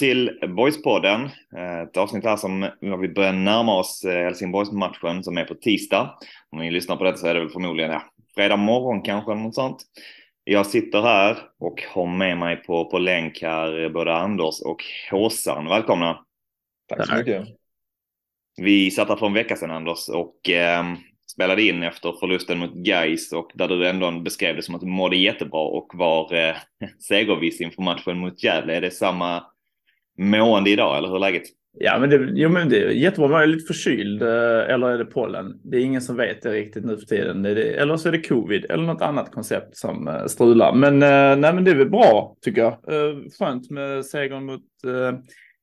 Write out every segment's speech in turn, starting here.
till Boyspodden. Eh, Ett avsnitt här som vi börjar närma oss eh, Helsingborgsmatchen som är på tisdag. Om ni lyssnar på detta så är det väl förmodligen ja, fredag morgon kanske eller något sånt. Jag sitter här och har med mig på, på länk här både Anders och Håsan. Välkomna! Tack så mycket. Vi satt här för en vecka sedan Anders och eh, spelade in efter förlusten mot Gais och där du ändå beskrev det som att du mådde jättebra och var eh, segerviss inför matchen mot Gävle. Är det samma mående idag eller hur är läget? Ja, men det, jo, men det är jättebra. Man är lite förkyld eh, eller är det pollen? Det är ingen som vet det riktigt nu för tiden. Det eller så är det covid eller något annat koncept som eh, strular. Men, eh, nej, men det är väl bra tycker jag. Skönt med segern mot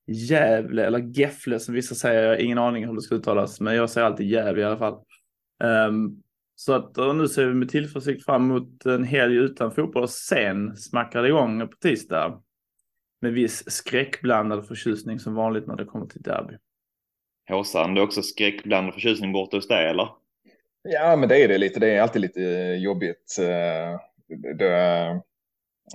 Gävle eller Gefle som vissa säger. Jag har ingen aning hur det ska uttalas, men jag säger alltid Gävle i alla fall. Um, så att nu ser vi med tillförsikt fram emot en helg utan fotboll och sen smackar det igång på tisdag. Med viss skräckblandad förtjusning som vanligt när det kommer till derby. Håsan, det är också skräckblandad förtjusning borta hos dig eller? Ja, men det är det lite. Det är alltid lite jobbigt. Eh, Det,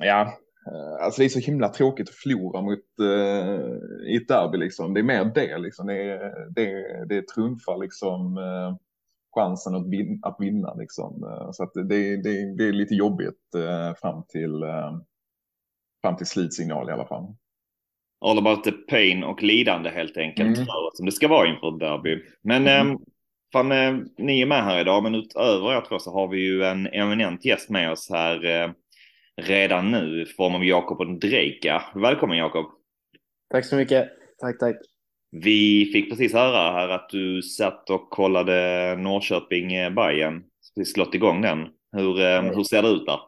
ja, eh, alltså det är så himla tråkigt att förlora mot uh, i ett derby liksom. Det är mer det liksom. Det, är- det, det trumfar liksom uh, chansen att, vin, att vinna liksom. Uh, så att det, det, det är lite jobbigt uh, fram till uh, fram till slutsignal i alla fall. All about the pain och lidande helt enkelt. Mm. För, som det ska vara inför ett derby. Men Mm. mm. fan, eh, ni är med här idag, men utöver er två så har vi ju en eminent gäst med oss här eh, redan nu i form av Jakob och Drejka. Välkommen Jakob! Tack så mycket. Tack, tack. Vi fick precis höra här att du satt och kollade norrköping eh, Bayern. Precis slått igång den. Hur, eh, hur ser det ut där?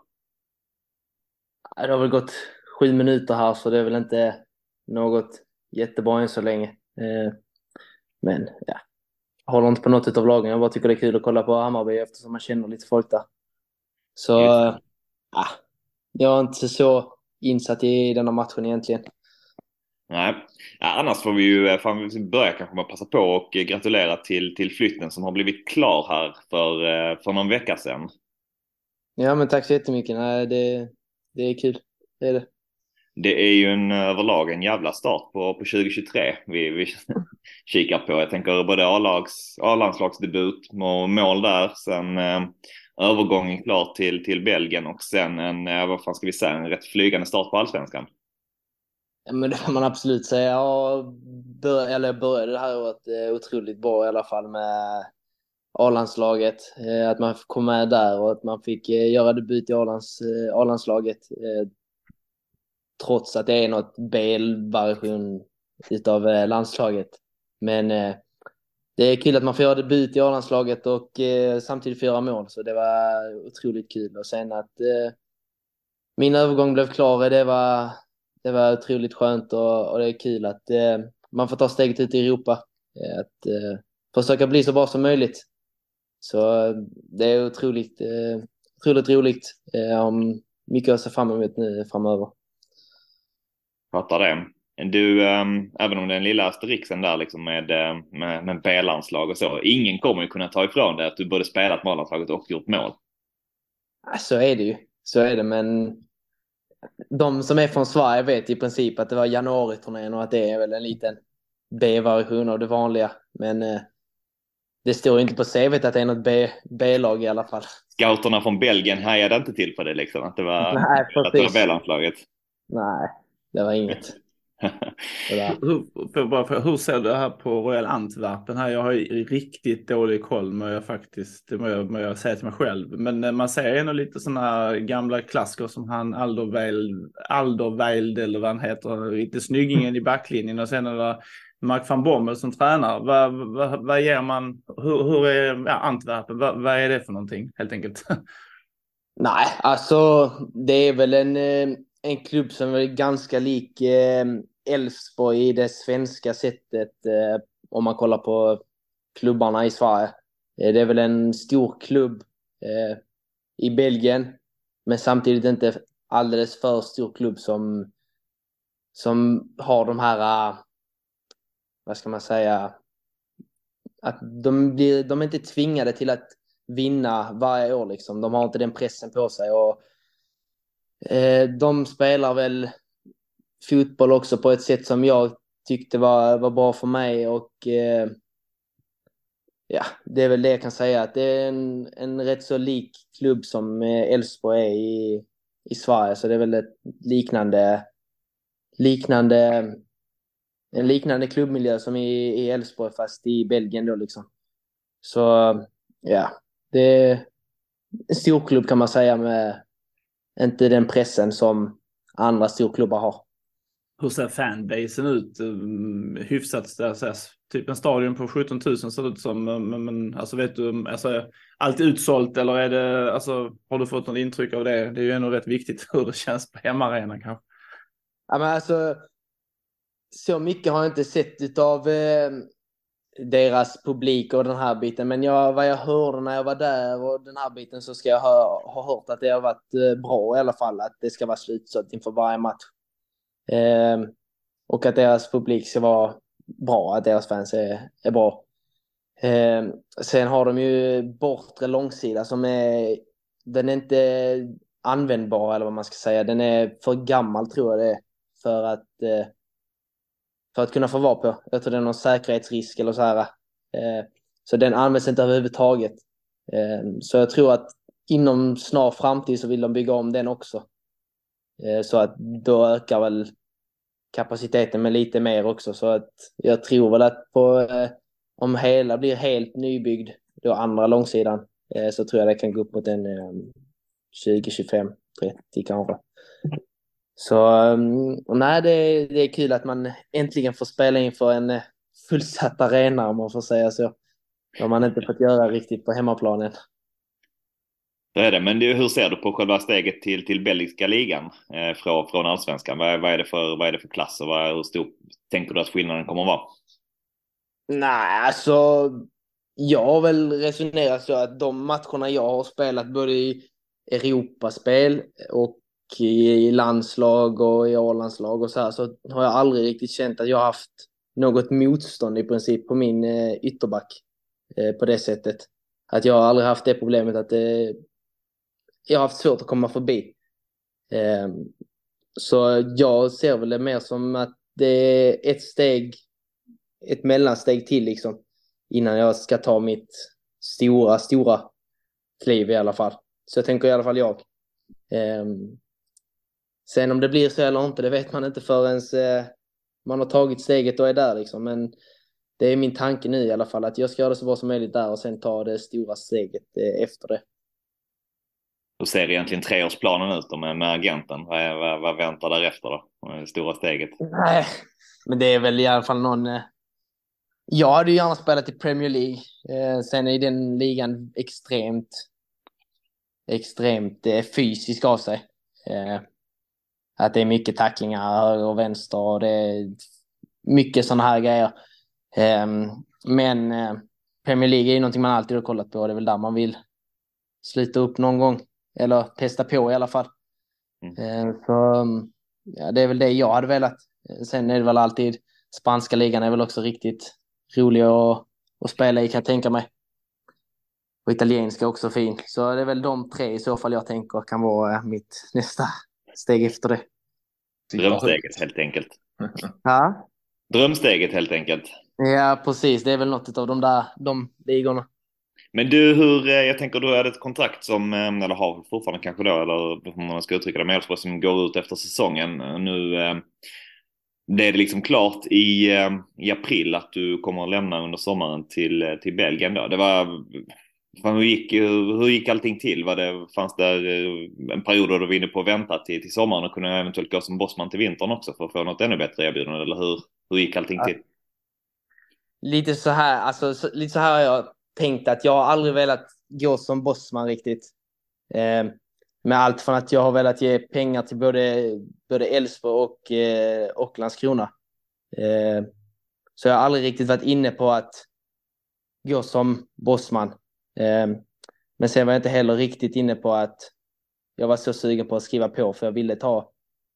Det har väl gått sju minuter här så det är väl inte något jättebra än så länge. Eh, Men ja, jag håller inte på något av lagen. Jag bara tycker det är kul att kolla på Hammarby eftersom man känner lite folk där. Så ja, jag är inte så insatt i denna matchen egentligen. Nej, annars får vi ju eh, fan, vi börja kanske med att passa på och gratulera till, till flytten som har blivit klar här för, eh, för någon vecka sedan. Ja, men tack så jättemycket. Nej, det, det är kul. Det är det. Det är ju en överlag en jävla start på, på 2023 vi, vi kikar på. Jag tänker både A-landslagsdebut och mål där. Sen eh, övergången klar till, till Belgien och sen en, eh, vad fan ska vi säga, en rätt flygande start på allsvenskan. Ja, men det får man absolut säga. Jag bör, eller började det här året eh, otroligt bra i alla fall med A-landslaget. Eh, att man kom med där och att man fick eh, göra debut i A-lands, A-landslaget. Trots att det är något B-version utav eh, landslaget. Men eh, det är kul att man får göra debut i A-landslaget och eh, samtidigt få göra mål. Så det var otroligt kul. Och sen att eh, min övergång blev klar, det var det var otroligt skönt och, och det är kul att eh, man får ta steget ut i Europa. Eh, att försöka bli så bra som möjligt. Så det är otroligt, otroligt roligt. Mycket att se fram emot nu framöver. Fattar det. Du, ehm, även om det är den lilla asterixen där liksom med, eh, med, med B-landslag och så. Ingen kommer ju kunna ta ifrån dig att du både spelat med A-landslaget och gjort mål. Ja, så är det ju. Så är det, men de som är från Sverige vet i princip att det var januariturnén och att det är väl en liten B-version av det vanliga. Men eh, det står ju inte på CVt att det är något B-lag i alla fall. Scouterna från Belgien hajade inte till på det liksom. Att det var, Nej, att det var. B-landslaget. Nej, det var inget. Hur, hur ser du här på Royal Antwerpen? Här, jag har ju riktigt dålig koll må jag faktiskt, må jag, må jag säga till mig själv. Men eh, man ser ändå lite sådana gamla klassiker som han Alderweireld, Alderweireld eller vad han heter, lite snyggingen i backlinjen och sen är det Mark van Bommel som tränar. Vad, vad, vad ger man, hur, hur är ja, Antwerpen, vad, vad är det för någonting helt enkelt? Nej, alltså det är väl en, eh, en klubb som är ganska lik eh, Elfsborg i det svenska sättet eh, om man kollar på klubbarna i Sverige. Eh, Det är väl en stor klubb eh, i Belgien, men samtidigt inte alldeles för stor klubb som, som har de här, eh, vad ska man säga, att de, blir, de är inte tvingade till att vinna varje år. Liksom. De har inte den pressen på sig. Och, eh, de spelar väl fotboll också på ett sätt som jag tyckte var, var bra för mig. Och eh, ja, det är väl det jag kan säga. Att det är en, en rätt så lik klubb som eh, Elfsborg är i, i Sverige. Så det är väl ett liknande, liknande en liknande klubbmiljö som i Elfsborg fast i Belgien då liksom. Så ja, det är en stor klubb kan man säga med inte den pressen som andra storklubbar har. Hur ser fanbasen ut? Mm, hyfsat sägas, typ en stadion på 17 000 ser det ut som. Men, men alltså vet du, alltså, allt utsålt eller är det, alltså har du fått något intryck av det? Det är ju ändå rätt viktigt hur det känns på hemmaarenan kanske. Ja men alltså så mycket har jag inte sett av eh, deras publik och den här biten. Men jag, vad jag hörde när jag var där och den här biten så ska jag ha, ha hört att det har varit eh, bra i alla fall. Att det ska vara slutsålt inför varje match. Eh, och att deras publik ska vara bra, att deras fans är, är bra. Eh, sen har de ju bortre långsida som är, den är inte användbar eller vad man ska säga. Den är för gammal tror jag det är för att eh, för att kunna få vara på. Jag tror det är någon säkerhetsrisk eller så här. Eh, så den används inte överhuvudtaget. Eh, så jag tror att inom snar framtid så vill de bygga om den också. Eh, så att då ökar väl kapaciteten med lite mer också. Så att jag tror väl att på, eh, om hela blir helt nybyggd, då andra långsidan, eh, så tror jag det kan gå upp mot en 20, 25, 30 kanske. Så um, nej, det är, det är kul att man äntligen får spela inför en eh, fullsatt arena om man får säga så. Det har man inte fått göra riktigt på hemmaplanen. Det är det, men det, hur ser du på själva steget till, till belgiska ligan eh, från, från allsvenskan? Vad, vad, är det för, vad är det för klass och vad, hur stor tänker du att skillnaden kommer att vara? Nej, alltså jag har väl resonerat så att de matcherna jag har spelat både i Europaspel och i landslag och i A-landslag och så här så har jag aldrig riktigt känt att jag har haft något motstånd i princip på min eh, ytterback eh, på det sättet. Att jag har aldrig haft det problemet att eh, jag har haft svårt att komma förbi. Ehm, så jag ser väl det mer som att det är ett steg, ett mellansteg till liksom innan jag ska ta mitt stora, stora kliv i alla fall. Så jag tänker i alla fall jag. Um, Sen om det blir så eller inte, det vet man inte förrän eh, man har tagit steget och är där liksom. Men det är min tanke nu i alla fall, att jag ska göra det så bra som möjligt där och sen ta det stora steget eh, efter det. Hur ser egentligen treårsplanen ut då med, med agenten? Vad, vad, vad väntar därefter då? Det stora steget? Nej, men det är väl i alla fall någon... Eh... Jag hade ju gärna spelat i Premier League. Sen är den ligan extremt, extremt fysisk av sig. Eh, att det är mycket tacklingar höger och vänster och det är mycket sådana här grejer. Ehm, men eh, Premier League är ju någonting man alltid har kollat på och det är väl där man vill sluta upp någon gång. Eller testa på i alla fall. Mm. Ehm, så ja, det är väl det jag hade velat. Sen är det väl alltid spanska ligan är väl också riktigt rolig att, att spela i kan jag tänka mig. Och italienska också fin. Så det är väl de tre i så fall jag tänker kan vara mitt nästa steg efter det. Drömsteget helt enkelt. Ja. Drömsteget helt enkelt. Ja, precis. Det är väl något av de där de ligorna. Men du, hur, eh, jag tänker du hade ett kontrakt som, eh, eller har fortfarande kanske då, eller hur man ska uttrycka det, med Elfsborg som går ut efter säsongen. Nu eh, det är det liksom klart i, i april att du kommer att lämna under sommaren till, till Belgien då. Det var hur gick, hur gick allting till? Var det, fanns det eh, en period då du var inne på att vänta till, till sommaren och kunde eventuellt gå som bossman till vintern också för att få något ännu bättre erbjudande? Eller hur, hur gick allting till? Lite så här, alltså, så, lite så här har jag tänkt att jag har aldrig velat gå som bossman riktigt. Eh, med allt från att jag har velat ge pengar till både, både Elfsborg och, eh, och Landskrona. Eh, så jag har aldrig riktigt varit inne på att gå som bossman. Ehm, men sen var jag inte heller riktigt inne på att jag var så sugen på att skriva på för jag ville ta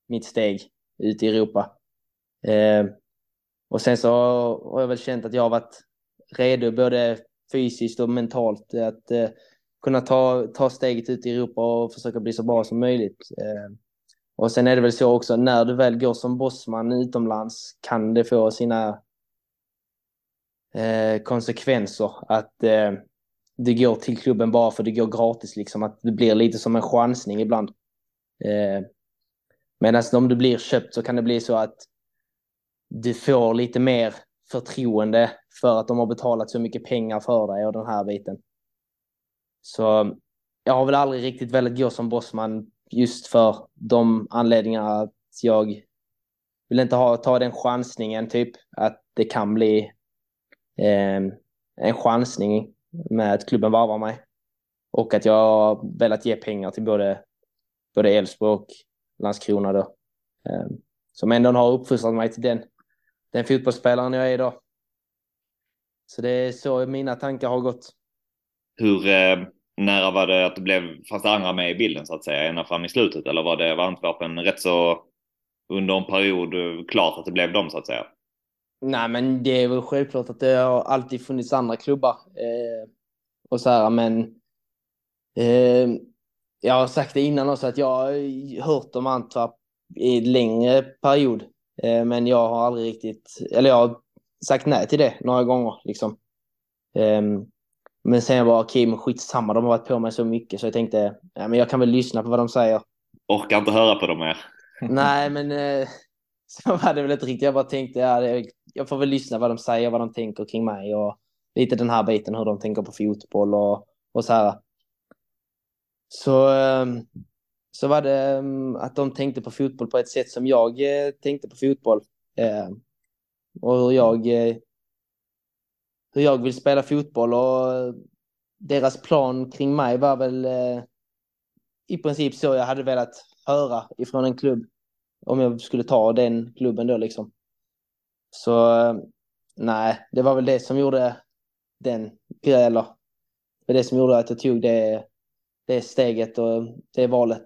mitt steg ut i Europa. Ehm, och sen så har jag väl känt att jag har varit redo både fysiskt och mentalt att eh, kunna ta, ta steget ut i Europa och försöka bli så bra som möjligt. Ehm, och sen är det väl så också, när du väl går som bossman utomlands kan det få sina eh, konsekvenser. Att eh, det går till klubben bara för det går gratis, liksom. Att det blir lite som en chansning ibland. Eh, Medan om du blir köpt så kan det bli så att du får lite mer förtroende för att de har betalat så mycket pengar för dig och den här biten. Så jag har väl aldrig riktigt velat gå som bossman just för de anledningarna att jag vill inte ha, ta den chansningen typ att det kan bli eh, en chansning med att klubben varvar mig. Och att jag har velat ge pengar till både både Elfsborg och Landskrona då. Ehm, som ändå har uppfostrat mig till den, den fotbollsspelaren jag är idag. Så det är så mina tankar har gått. Hur eh, nära var det att det blev, fanns det andra med i bilden så att säga, ända fram i slutet? Eller var det var Antwerpen rätt så under en period eh, klart att det blev dem så att säga? Nej, men det är väl självklart att det har alltid funnits andra klubbar eh, och så här, men eh, jag har sagt det innan också att jag har hört om Antwerp i en längre period, eh, men jag har aldrig riktigt, eller jag har sagt nej till det några gånger liksom. Um, men sen var okej, okay, men skitsamma, de har varit på mig så mycket så jag tänkte, ja, men jag kan väl lyssna på vad de säger. Orkar inte höra på dem mer. nej, men eh, så var det väl inte riktigt. Jag bara tänkte, ja, det, jag får väl lyssna vad de säger, vad de tänker kring mig och lite den här biten, hur de tänker på fotboll och, och så här. Så, ehm, så var det ehm, att de tänkte på fotboll på ett sätt som jag eh, tänkte på fotboll. Ehm, och hur jag, eh, hur jag vill spela fotboll och deras plan kring mig var väl eh, i princip så jag hade velat höra ifrån en klubb. Om jag skulle ta den klubben då liksom. Så eh, nej, det var väl det som gjorde den grejen, eller det, det som gjorde att jag tog det, det steget och det valet.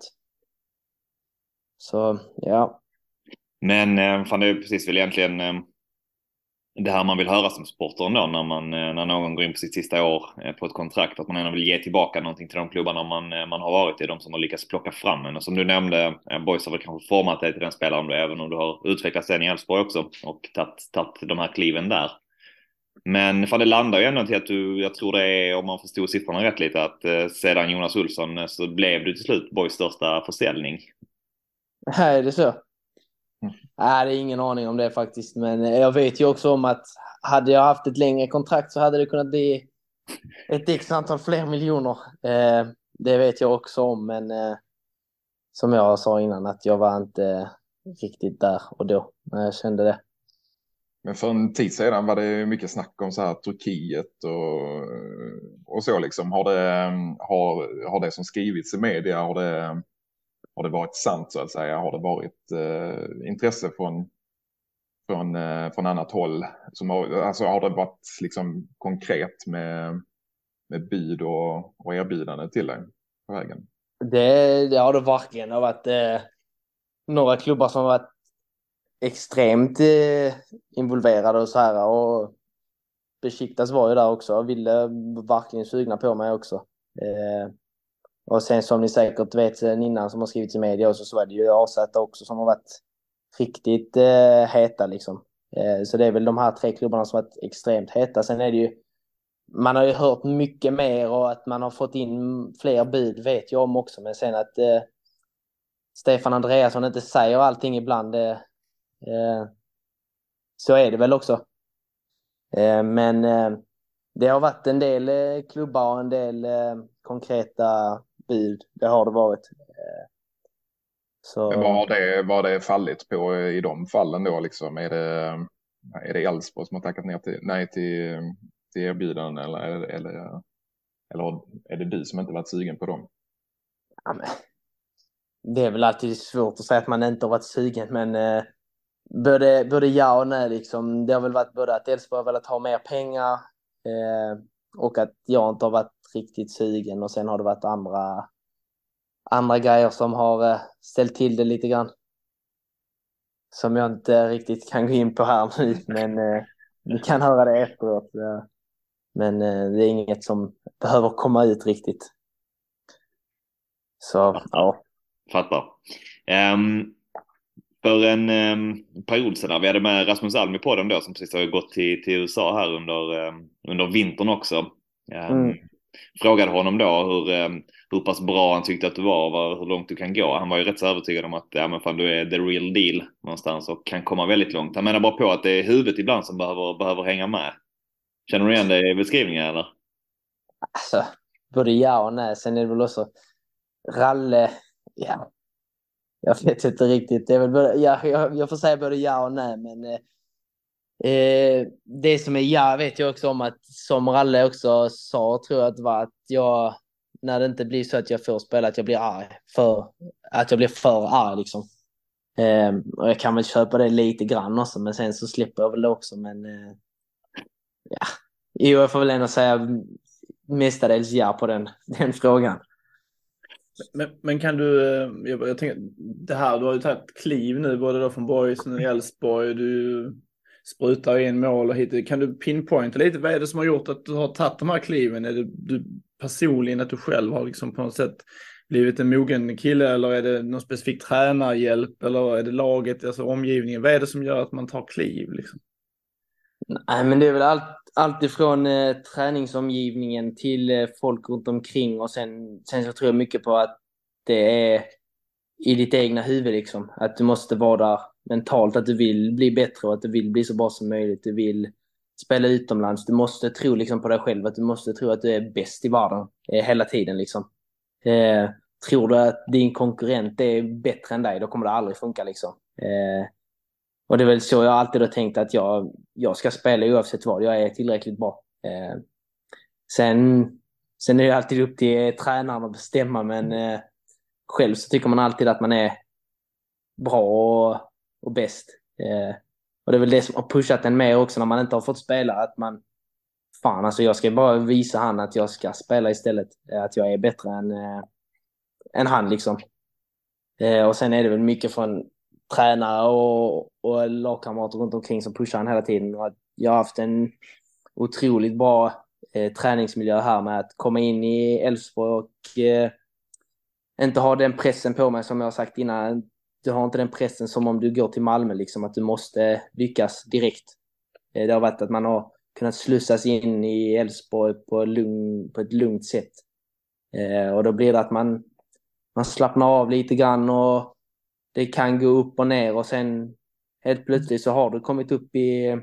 Så ja. Men eh, fan det är precis väl egentligen eh, det här man vill höra som sporter ändå när, man, eh, när någon går in på sitt sista år eh, på ett kontrakt, att man ändå vill ge tillbaka någonting till de klubbarna man, eh, man har varit i, de som har lyckats plocka fram en. Och som du nämnde, Boys har väl kanske format dig till den spelaren du är, även om du har utvecklats sen i Elfsborg också och tagit, de här kliven där. Men för det landar ju ändå till att du, jag tror det är, om man förstod siffrorna rätt lite, att eh, sedan Jonas Olsson så blev du till slut Boys största försäljning. Nej, är det så? Nej, det är ingen aning om det faktiskt, men jag vet ju också om att hade jag haft ett längre kontrakt så hade det kunnat bli ett x antal fler miljoner. Eh, det vet jag också om, men eh, som jag sa innan att jag var inte riktigt där och då när jag kände det. Men för en tid sedan var det mycket snack om så här Turkiet och, och så liksom. Har det, har, har det som skrivits i media, har det, har det varit sant så att säga? Har det varit eh, intresse från, från, eh, från annat håll? Som har, alltså har det varit liksom konkret med, med bud och, och erbjudande till dig på vägen? Det, det har det verkligen. Det har varit eh, några klubbar som har varit extremt eh, involverade och så här. Och Besiktas var ju där också och ville verkligen sugna på mig också. Eh, och sen som ni säkert vet sen innan som har skrivits i media också så är det ju AZ också som har varit riktigt eh, heta liksom. Eh, så det är väl de här tre klubbarna som har varit extremt heta. Sen är det ju man har ju hört mycket mer och att man har fått in fler bud vet jag om också. Men sen att eh, Stefan Andreasson inte säger allting ibland, Eh, eh så är det väl också. Eh, men eh, det har varit en del eh, klubbar och en del eh, konkreta bud. Det har det varit. Så... Men vad har det, vad det fallit på i de fallen då? Liksom? Är det, är det Elfsborg som har tackat ner till, nej till, till erbjudanden eller, eller, eller är det du som inte varit sugen på dem? Ja, men, det är väl alltid svårt att säga att man inte har varit sugen, men både, både ja och nej. Liksom. Det har väl varit både att Elfsborg har velat ha mer pengar eh, och att jag inte har varit riktigt sugen och sen har det varit andra, andra grejer som har eh, ställt till det lite grann. Som jag inte riktigt kan gå in på här nu, men eh, ni kan höra det efteråt. Ja. Men eh, det är inget som behöver komma ut riktigt. Så ja. Fattar. Um, för en um, period sedan, vi hade med Rasmus Alm i podden då som precis har gått till, till USA här under, um, under vintern också. Mm. Frågade honom då hur, ehm, hur pass bra han tyckte att du var och hur långt du kan gå. Han var ju rätt så övertygad om att ja, men fan, du är the real deal någonstans och kan komma väldigt långt. Han menar bara på att det är huvudet ibland som behöver, behöver hänga med. Känner du igen det i beskrivningen eller? Alltså, både ja och nej. Sen är det väl också Ralle, ja. Jag vet inte riktigt. Det är väl både, ja, jag, jag får säga både ja och nej, men eh, eh, det som är ja vet jag också om att som Ralle också sa, tror jag att det var att jag, när det inte blir så att jag får spela, att jag blir arg. För, att jag blir för arg liksom. Eh, och jag kan väl köpa det lite grann också, men sen så slipper jag väl det också. Men eh, ja, jo, jag får väl ändå säga mestadels ja på den, den frågan. Men, men, kan du, eh, jag, jag tänker, det här, du har ju tagit kliv nu både då från Borgs och Elfsborg, du sprutar in mål och hit. Kan du pinpointa lite, vad är det som har gjort att du har tagit de här kliven? Är det du personligen, att du själv har liksom på något sätt blivit en mogen kille eller är det någon specifik tränarhjälp eller är det laget, alltså omgivningen? Vad är det som gör att man tar kliv liksom? Nej, men det är väl allt, allt ifrån eh, träningsomgivningen till eh, folk runt omkring och sen, sen så tror jag mycket på att det är i ditt egna huvud liksom. Att du måste vara där mentalt, att du vill bli bättre och att du vill bli så bra som möjligt. Du vill spela utomlands. Du måste tro liksom på dig själv, att du måste tro att du är bäst i världen eh, hela tiden liksom. Eh, tror du att din konkurrent är bättre än dig, då kommer det aldrig funka liksom. Eh, och det är väl så jag alltid har tänkt att jag, jag ska spela oavsett vad. Jag är tillräckligt bra. Eh, sen, sen är det alltid upp till eh, tränaren att bestämma, men eh, själv så tycker man alltid att man är bra och, och bäst. Eh, och det är väl det som har pushat en mer också när man inte har fått spela. Att man, fan alltså jag ska bara visa han att jag ska spela istället. Eh, att jag är bättre än, eh, än han liksom. Eh, och sen är det väl mycket från tränare och, och lagkamrater runt omkring som pushar en hela tiden. Och att jag har haft en otroligt bra eh, träningsmiljö här med att komma in i Elfsborg och eh, inte ha den pressen på mig som jag har sagt innan. Du har inte den pressen som om du går till Malmö, liksom att du måste lyckas direkt. Eh, det har varit att man har kunnat slussas in i Elfsborg på, på ett lugnt sätt. Eh, och då blir det att man, man slappnar av lite grann och det kan gå upp och ner och sen helt plötsligt så har du kommit upp i,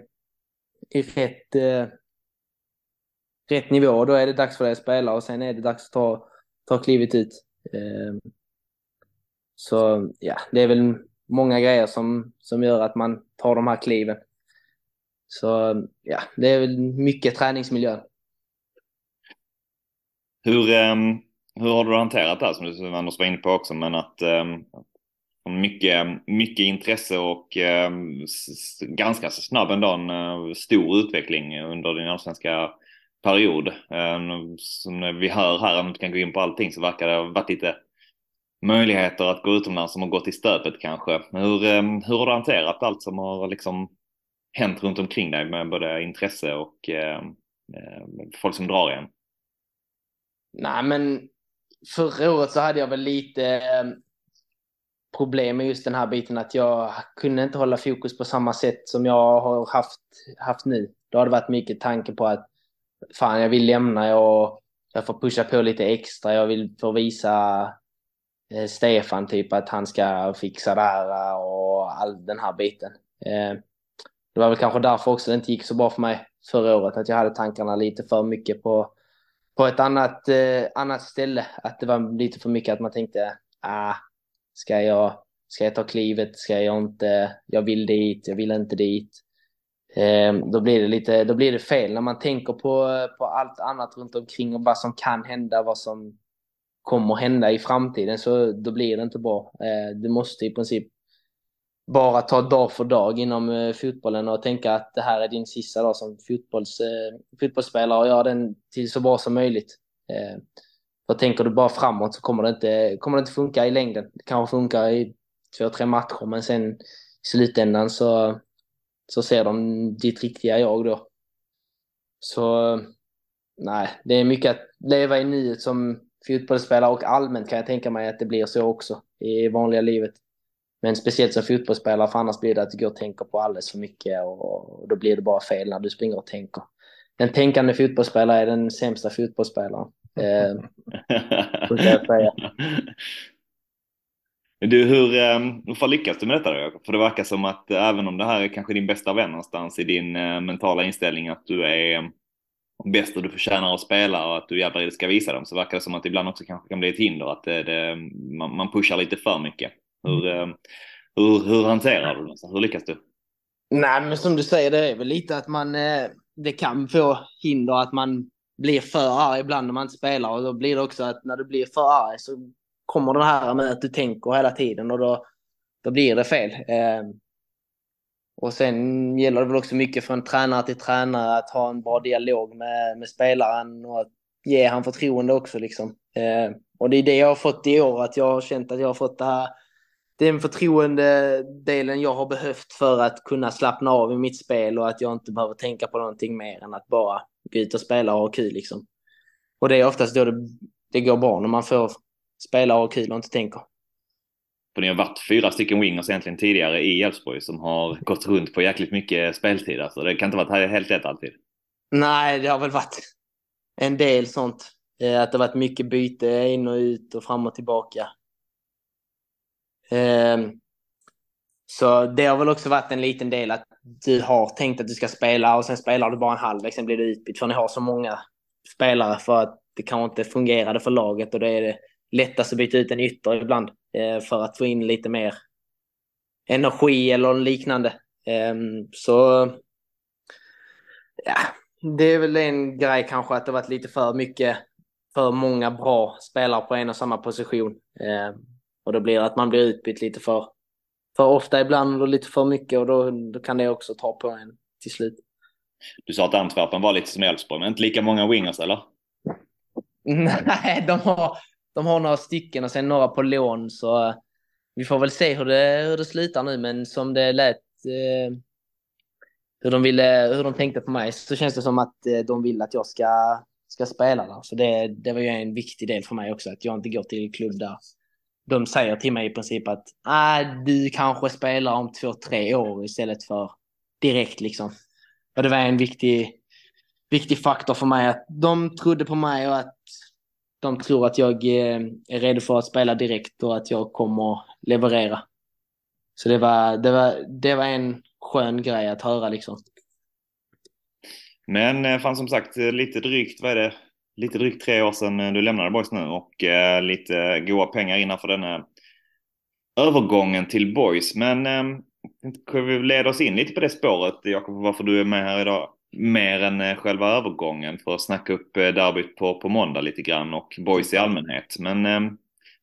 i rätt, eh, rätt nivå. Då är det dags för dig att spela och sen är det dags att ta, ta klivet ut. Eh, så ja, det är väl många grejer som, som gör att man tar de här kliven. Så ja, det är väl mycket träningsmiljö. Hur, um, hur har du hanterat det här som du Anders var inne på också, men att um, mycket, mycket intresse och eh, ganska så snabb ändå en uh, stor utveckling under din allsvenska period. Um, som vi hör här, om vi inte kan gå in på allting, så verkar det ha varit lite möjligheter att gå utomlands som har gått i stöpet kanske. Hur, eh, hur har du hanterat allt som har liksom hänt runt omkring dig med både intresse och eh, eh folk som drar igen? Nej, men förra året så hade jag väl lite eh, problem med just den här biten att jag kunde inte hålla fokus på samma sätt som jag har haft, haft nu. Då har det varit mycket tanke på att fan, jag vill lämna, jag, jag får pusha på lite extra, jag vill få visa Eh, Stefan typ att han ska fixa det här eh, och all den här biten. Eh, det var väl kanske därför också det inte gick så bra för mig förra året, att jag hade tankarna lite för mycket på, på ett annat, annat ställe. Att det var lite för mycket att man tänkte, ah, Ska jag, ska jag ta klivet? Ska jag inte? Jag vill dit, jag vill inte dit. Då, blir det lite, då blir det fel när man tänker på, på allt annat runt omkring och vad som kan hända, vad som kommer hända i framtiden. Så då blir det inte bra. Eh, du måste i princip bara ta dag för dag inom eh, fotbollen och tänka att det här är din sista dag som fotbolls, eh, fotbollsspelare och göra den till så bra som möjligt. För tänker du bara framåt så kommer det inte, kommer det inte funka i längden. Det kanske funkar i två, tre matcher, men sen i slutändan så, så ser de ditt riktiga jag då. Så nej, det är mycket att leva i nuet som fotbollsspelare och allmänt kan jag tänka mig att det blir så också i vanliga livet. Men speciellt som fotbollsspelare, för annars blir det att du går och tänker på alldeles för mycket och, då blir det bara fel när du springer och tänker. En tänkande fotbollsspelare är den sämsta fotbollsspelaren. Eh, jag säga. Du, hur, ehm, hur lyckas du med detta då? För det verkar som att även om det här är kanske din bästa vän någonstans i din eh, mentala inställning att du är bäst och du förtjänar att spela och att du jävlar det ska visa dem så verkar det som att det ibland också kanske kan bli ett hinder att det, det, man, man pushar lite för mycket. Hur, mm. hur, hur hanterar du det? Hur lyckas du? Nej, men som du säger, det är väl lite att man eh, det kan få hinder att man blir för arg ibland när man inte spelar och då blir det också att när du blir för arg så kommer det här med att du tänker hela tiden och då, då blir det fel. Och sen gäller det väl också mycket från tränare till tränare att ha en bra dialog med, med spelaren och att ge han förtroende också. Liksom. Eh, och det är det jag har fått i år, att jag har känt att jag har fått det här, den förtroendedelen jag har behövt för att kunna slappna av i mitt spel och att jag inte behöver tänka på någonting mer än att bara gå ut och spela och ha kul. Liksom. Och det är oftast då det, det går bra, när man får spela och ha kul och inte tänker. För ni har varit fyra stycken wingers egentligen tidigare i Elfsborg som har gått runt på jäkligt mycket speltid. Alltså det kan inte varit helt lätt alltid. Nej, det har väl varit en del sånt. Eh, att det varit mycket byte in och ut och fram och tillbaka. Ehm, så det har väl också varit en liten del att du har tänkt att du ska spela och sen spelar du bara en halvlek, sen blir du utbytt för ni har så många spelare för att det kanske inte fungerade för laget och det är det lättast att byta ut en ytter ibland. Eh, för att få in lite mer energi eller liknande. Ehm, så ja, det är väl en grej kanske att det varit lite för mycket, för många bra spelare på en och samma position. Ehm, och då blir det att man blir utbytt lite för, för ofta ibland och lite för mycket och då, då kan det också ta på en till slut. Du sa att Antwerpen var lite som Elfsborg, men inte lika många wingers eller? Nej, de har, de har några stycken och sen några på lån så eh, vi får väl se hur det, hur det slutar nu men som det lät eh, hur de ville, hur de tänkte på mig så känns det som att eh, de vill att jag ska, ska spela där. Så det, det var ju en viktig del för mig också att jag inte går till klubb där de säger till mig i princip att ah, du kanske spelar om två, tre år istället för direkt liksom. Och det var en viktig, viktig faktor för mig att de trodde på mig och att de tror att jag eh, är redo för att spela direkt och att jag kommer leverera. Så det var, det var, det var en skön grej att höra liksom. Men eh, fan som sagt eh, lite drygt, vad är det, lite drygt tre år sedan du lämnade Boys nu och eh, lite goda pengar innanför denna övergången till Boys. Men eh, kan vi leda oss in lite på det spåret, Jakob, varför du är med här idag? Mer än eh, själva övergången för att snacka upp eh, derbyt på, på måndag lite grann och boys i allmänhet. Men eh,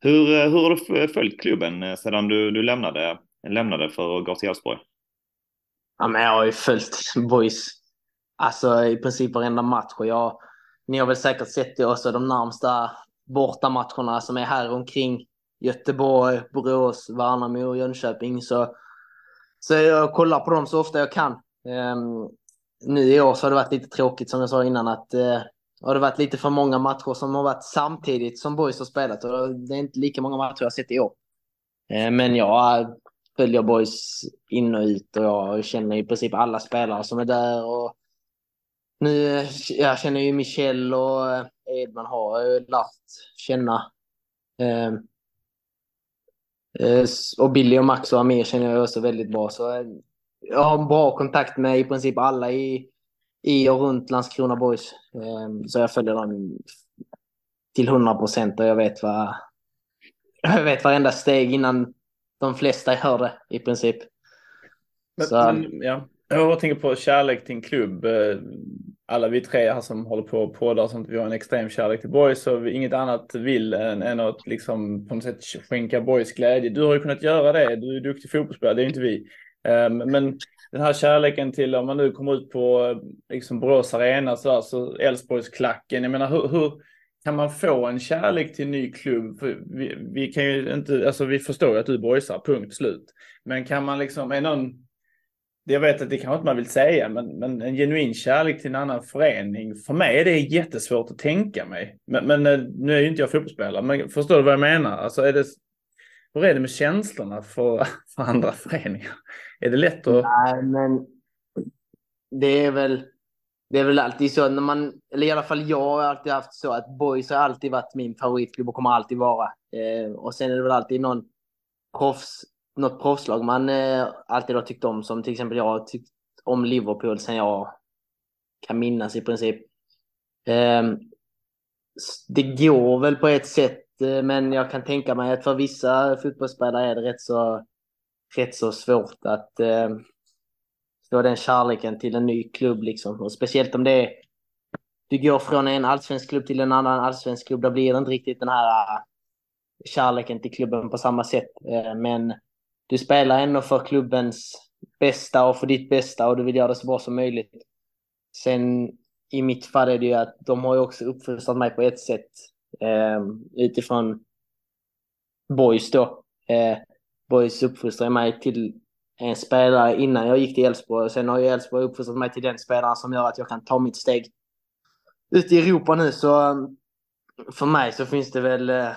hur, hur har du följt klubben sedan du, du lämnade, lämnade för att gå till Elfsborg? Ja, men jag har ju följt boys alltså i princip varenda match och jag, ni har väl säkert sett det också de närmsta bortamatcherna som är här omkring Göteborg, Borås, Värnamo och Jönköping så, så jag kollar på dem så ofta jag kan. Um, nu i år så har det varit lite tråkigt som jag sa innan att eh, har det varit lite för många matcher som har varit samtidigt som Boys har spelat och det är inte lika många matcher jag har sett i år. Eh, men jag eh, följer Boys in och ut och jag känner i princip alla spelare som är där och nu, eh, jag känner ju Michel och eh, Edman har jag lärt känna. Eh, och Billy och Max och Amir känner jag också väldigt bra. Så jag har bra kontakt med i princip alla i, i och runt Landskrona Boys. Ehm, så jag följer dem till 100 procent och jag vet vad jag vet varenda steg innan de flesta hör det i princip. Men, men, ja. Jag tänker på kärlek till en klubb. Eh, alla vi tre här som håller på och poddar sånt, vi har en extrem kärlek till boys och vi inget annat vill än, än att liksom på något sätt skänka boys glädje. Du har ju kunnat göra det. Du är duktig fotbollsspelare, det är inte vi. Ehm, men den här kärleken till, om man nu kommer ut på liksom Borås Arena, så alltså Elfsborgsklacken, jag menar hur, hur, kan man få en kärlek till en ny klubb? För vi, vi kan ju inte, alltså vi förstår ju att du boysar, punkt slut. Men kan man liksom, är någon, jag vet att det kanske inte man vill säga, men, men en genuin kärlek till en annan förening, för mig är det jättesvårt att tänka mig. Men, men eh, nu är ju inte jag fotbollsspelare, men förstår du vad jag menar? Alltså är det, hur är det med känslorna för, för andra föreningar? Är det lätt att... Nej, men det är väl, det är väl alltid så när man, eller i alla fall jag har alltid haft så att Boys har alltid varit min favoritklubb och kommer alltid vara. Eh, och sen är det väl alltid någon proffs, något proffslag man eh, alltid har tyckt om, som till exempel jag har tyckt om Liverpool sen jag kan minnas i princip. Eh, det går väl på ett sätt, Eh, men jag kan tänka mig att för vissa fotbollsspelare är det rätt så, rätt så svårt att eh, få den kärleken till en ny klubb liksom. Och speciellt om det är, du går från en allsvensk klubb till en annan allsvensk klubb, då blir det inte riktigt den här eh, kärleken till klubben på samma sätt. Eh, men du spelar ändå för klubbens bästa och för ditt bästa och du vill göra det så bra som möjligt. Sen i mitt fall är det ju att de har ju också uppfostrat mig på ett sätt Ehm, utifrån Boys då. Eh, boys uppfostrade mig till en spelare innan jag gick till Elfsborg. Sen har ju Elfsborg uppfostrat mig till den spelaren som gör att jag kan ta mitt steg ut i Europa nu. Så ehm, för mig så finns det väl eh,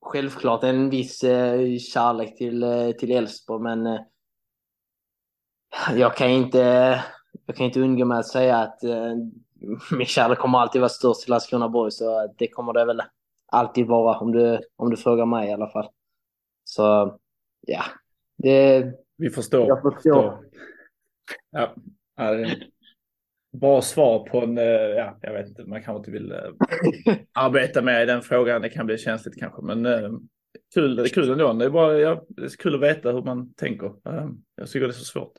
självklart en viss eh, kärlek till, eh, till Elfsborg, men eh, jag kan inte jag kan inte undgå med att säga att eh, min kärlek kommer alltid vara störst till Landskrona Borg, så det kommer det väl alltid vara om du, om du frågar mig i alla fall. Så ja, det, Vi förstår. jag förstår. Ja, bra svar på en, eh, ja, jag vet inte, man kanske inte vill eh, arbeta med i den frågan. Det kan bli känsligt kanske, men eh, kul, kul ändå. Det är, bara, ja, det är kul att veta hur man tänker. Jag tycker det är så svårt.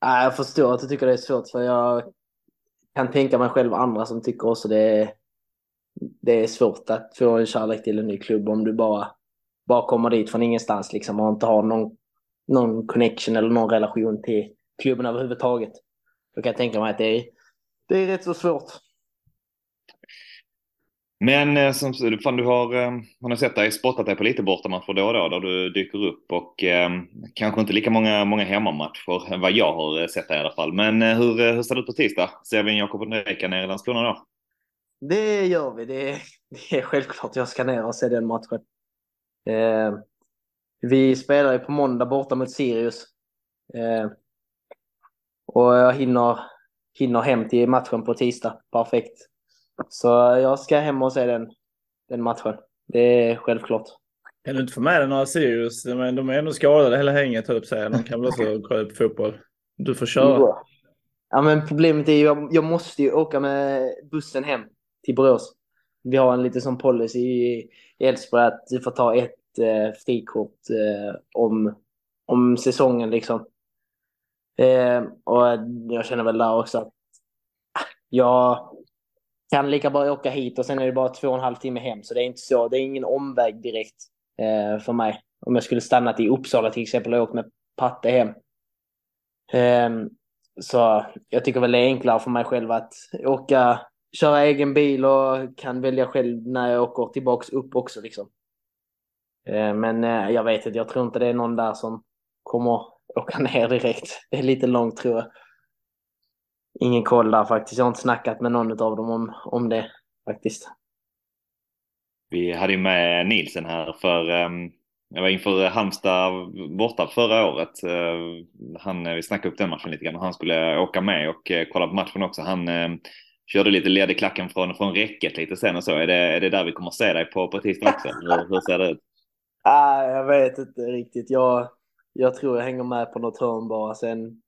Ja, jag förstår att du tycker det är svårt, för jag kan tänka mig själv andra som tycker också det är, det är svårt att få en kärlek till en ny klubb om du bara bara kommer dit från ingenstans liksom och inte har någon, någon connection eller någon relation till klubben överhuvudtaget. Då kan jag tänka mig att det är, det är rätt så svårt. Men eh, som fan, du har, man har sett dig spottat dig på lite bortamatcher då och då där du dyker upp och eh, kanske inte lika många, många hemmamatcher än vad jag har eh, sett dig i alla fall. Men eh, hur, hur ser det ut på tisdag? Ser vi en Jakob Ondrejka nere i Landskrona då? Det gör vi. Det är, det är självklart jag ska ner och se den matchen. Eh, vi spelar ju på måndag borta mot Sirius. Eh, och jag hinner, hinner hem till matchen på tisdag. Perfekt. Så jag ska hem och se den, den matchen. Det är självklart. Kan du inte få med dig några Sirius? Men de är ändå skadade hela hänget, höll säga. De kan väl också kolla på fotboll. Du får köra. Ja, men problemet är ju jag, jag måste ju åka med bussen hem till Borås. Vi har en liten sån policy i Elfsborg att du får ta ett eh, frikort eh, om, om säsongen liksom. Eh, och jag känner väl där också att ah, jag kan lika bra åka hit och sen är det bara två och en halv timme hem. Så det är inte så, det är ingen omväg direkt eh, för mig. Om jag skulle stannat i Uppsala till exempel och åkt med Patte hem. Eh, så jag tycker väl det är enklare för mig själv att åka, köra egen bil och kan välja själv när jag åker tillbaks upp också liksom. Eh, men eh, jag vet inte, jag tror inte det är någon där som kommer åka ner direkt. Det är lite långt tror jag. Ingen koll där faktiskt. Jag har inte snackat med någon av dem om, om det faktiskt. Vi hade ju med Nielsen här för um, jag var inför Halmstad borta förra året. Uh, han, vi snackade upp den matchen lite grann och han skulle åka med och uh, kolla på matchen också. Han uh, körde lite led i klacken från, från räcket lite sen och så. Är det, är det där vi kommer att se dig på, på tisdag också? Hur, hur ser det ut? Ah, jag vet inte riktigt. Jag, jag tror jag hänger med på något hörn bara. Sen,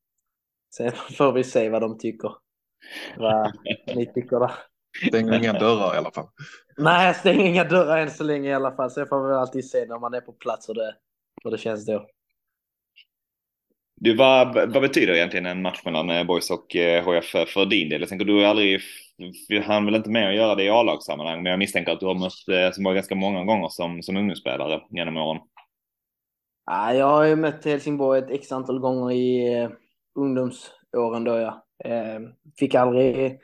sen får vi se vad de tycker. Vad ni tycker där. Stänger inga dörrar i alla fall. Nej, jag stänger inga dörrar än så länge i alla fall. Sen får vi alltid se när man är på plats hur det, hur det känns då. Du, vad, vad betyder egentligen en match mellan eh, Boys och HF eh, för din del? Jag tänker, du är aldrig, vi hann väl inte med att göra det i A-lagssammanhang, men jag misstänker att du har mött eh, Helsingborg ganska många gånger som, som ungdomsspelare genom åren. Ja, jag har ju mött Helsingborg ett x antal gånger i ungdomsåren då ja. Ehm, fick aldrig,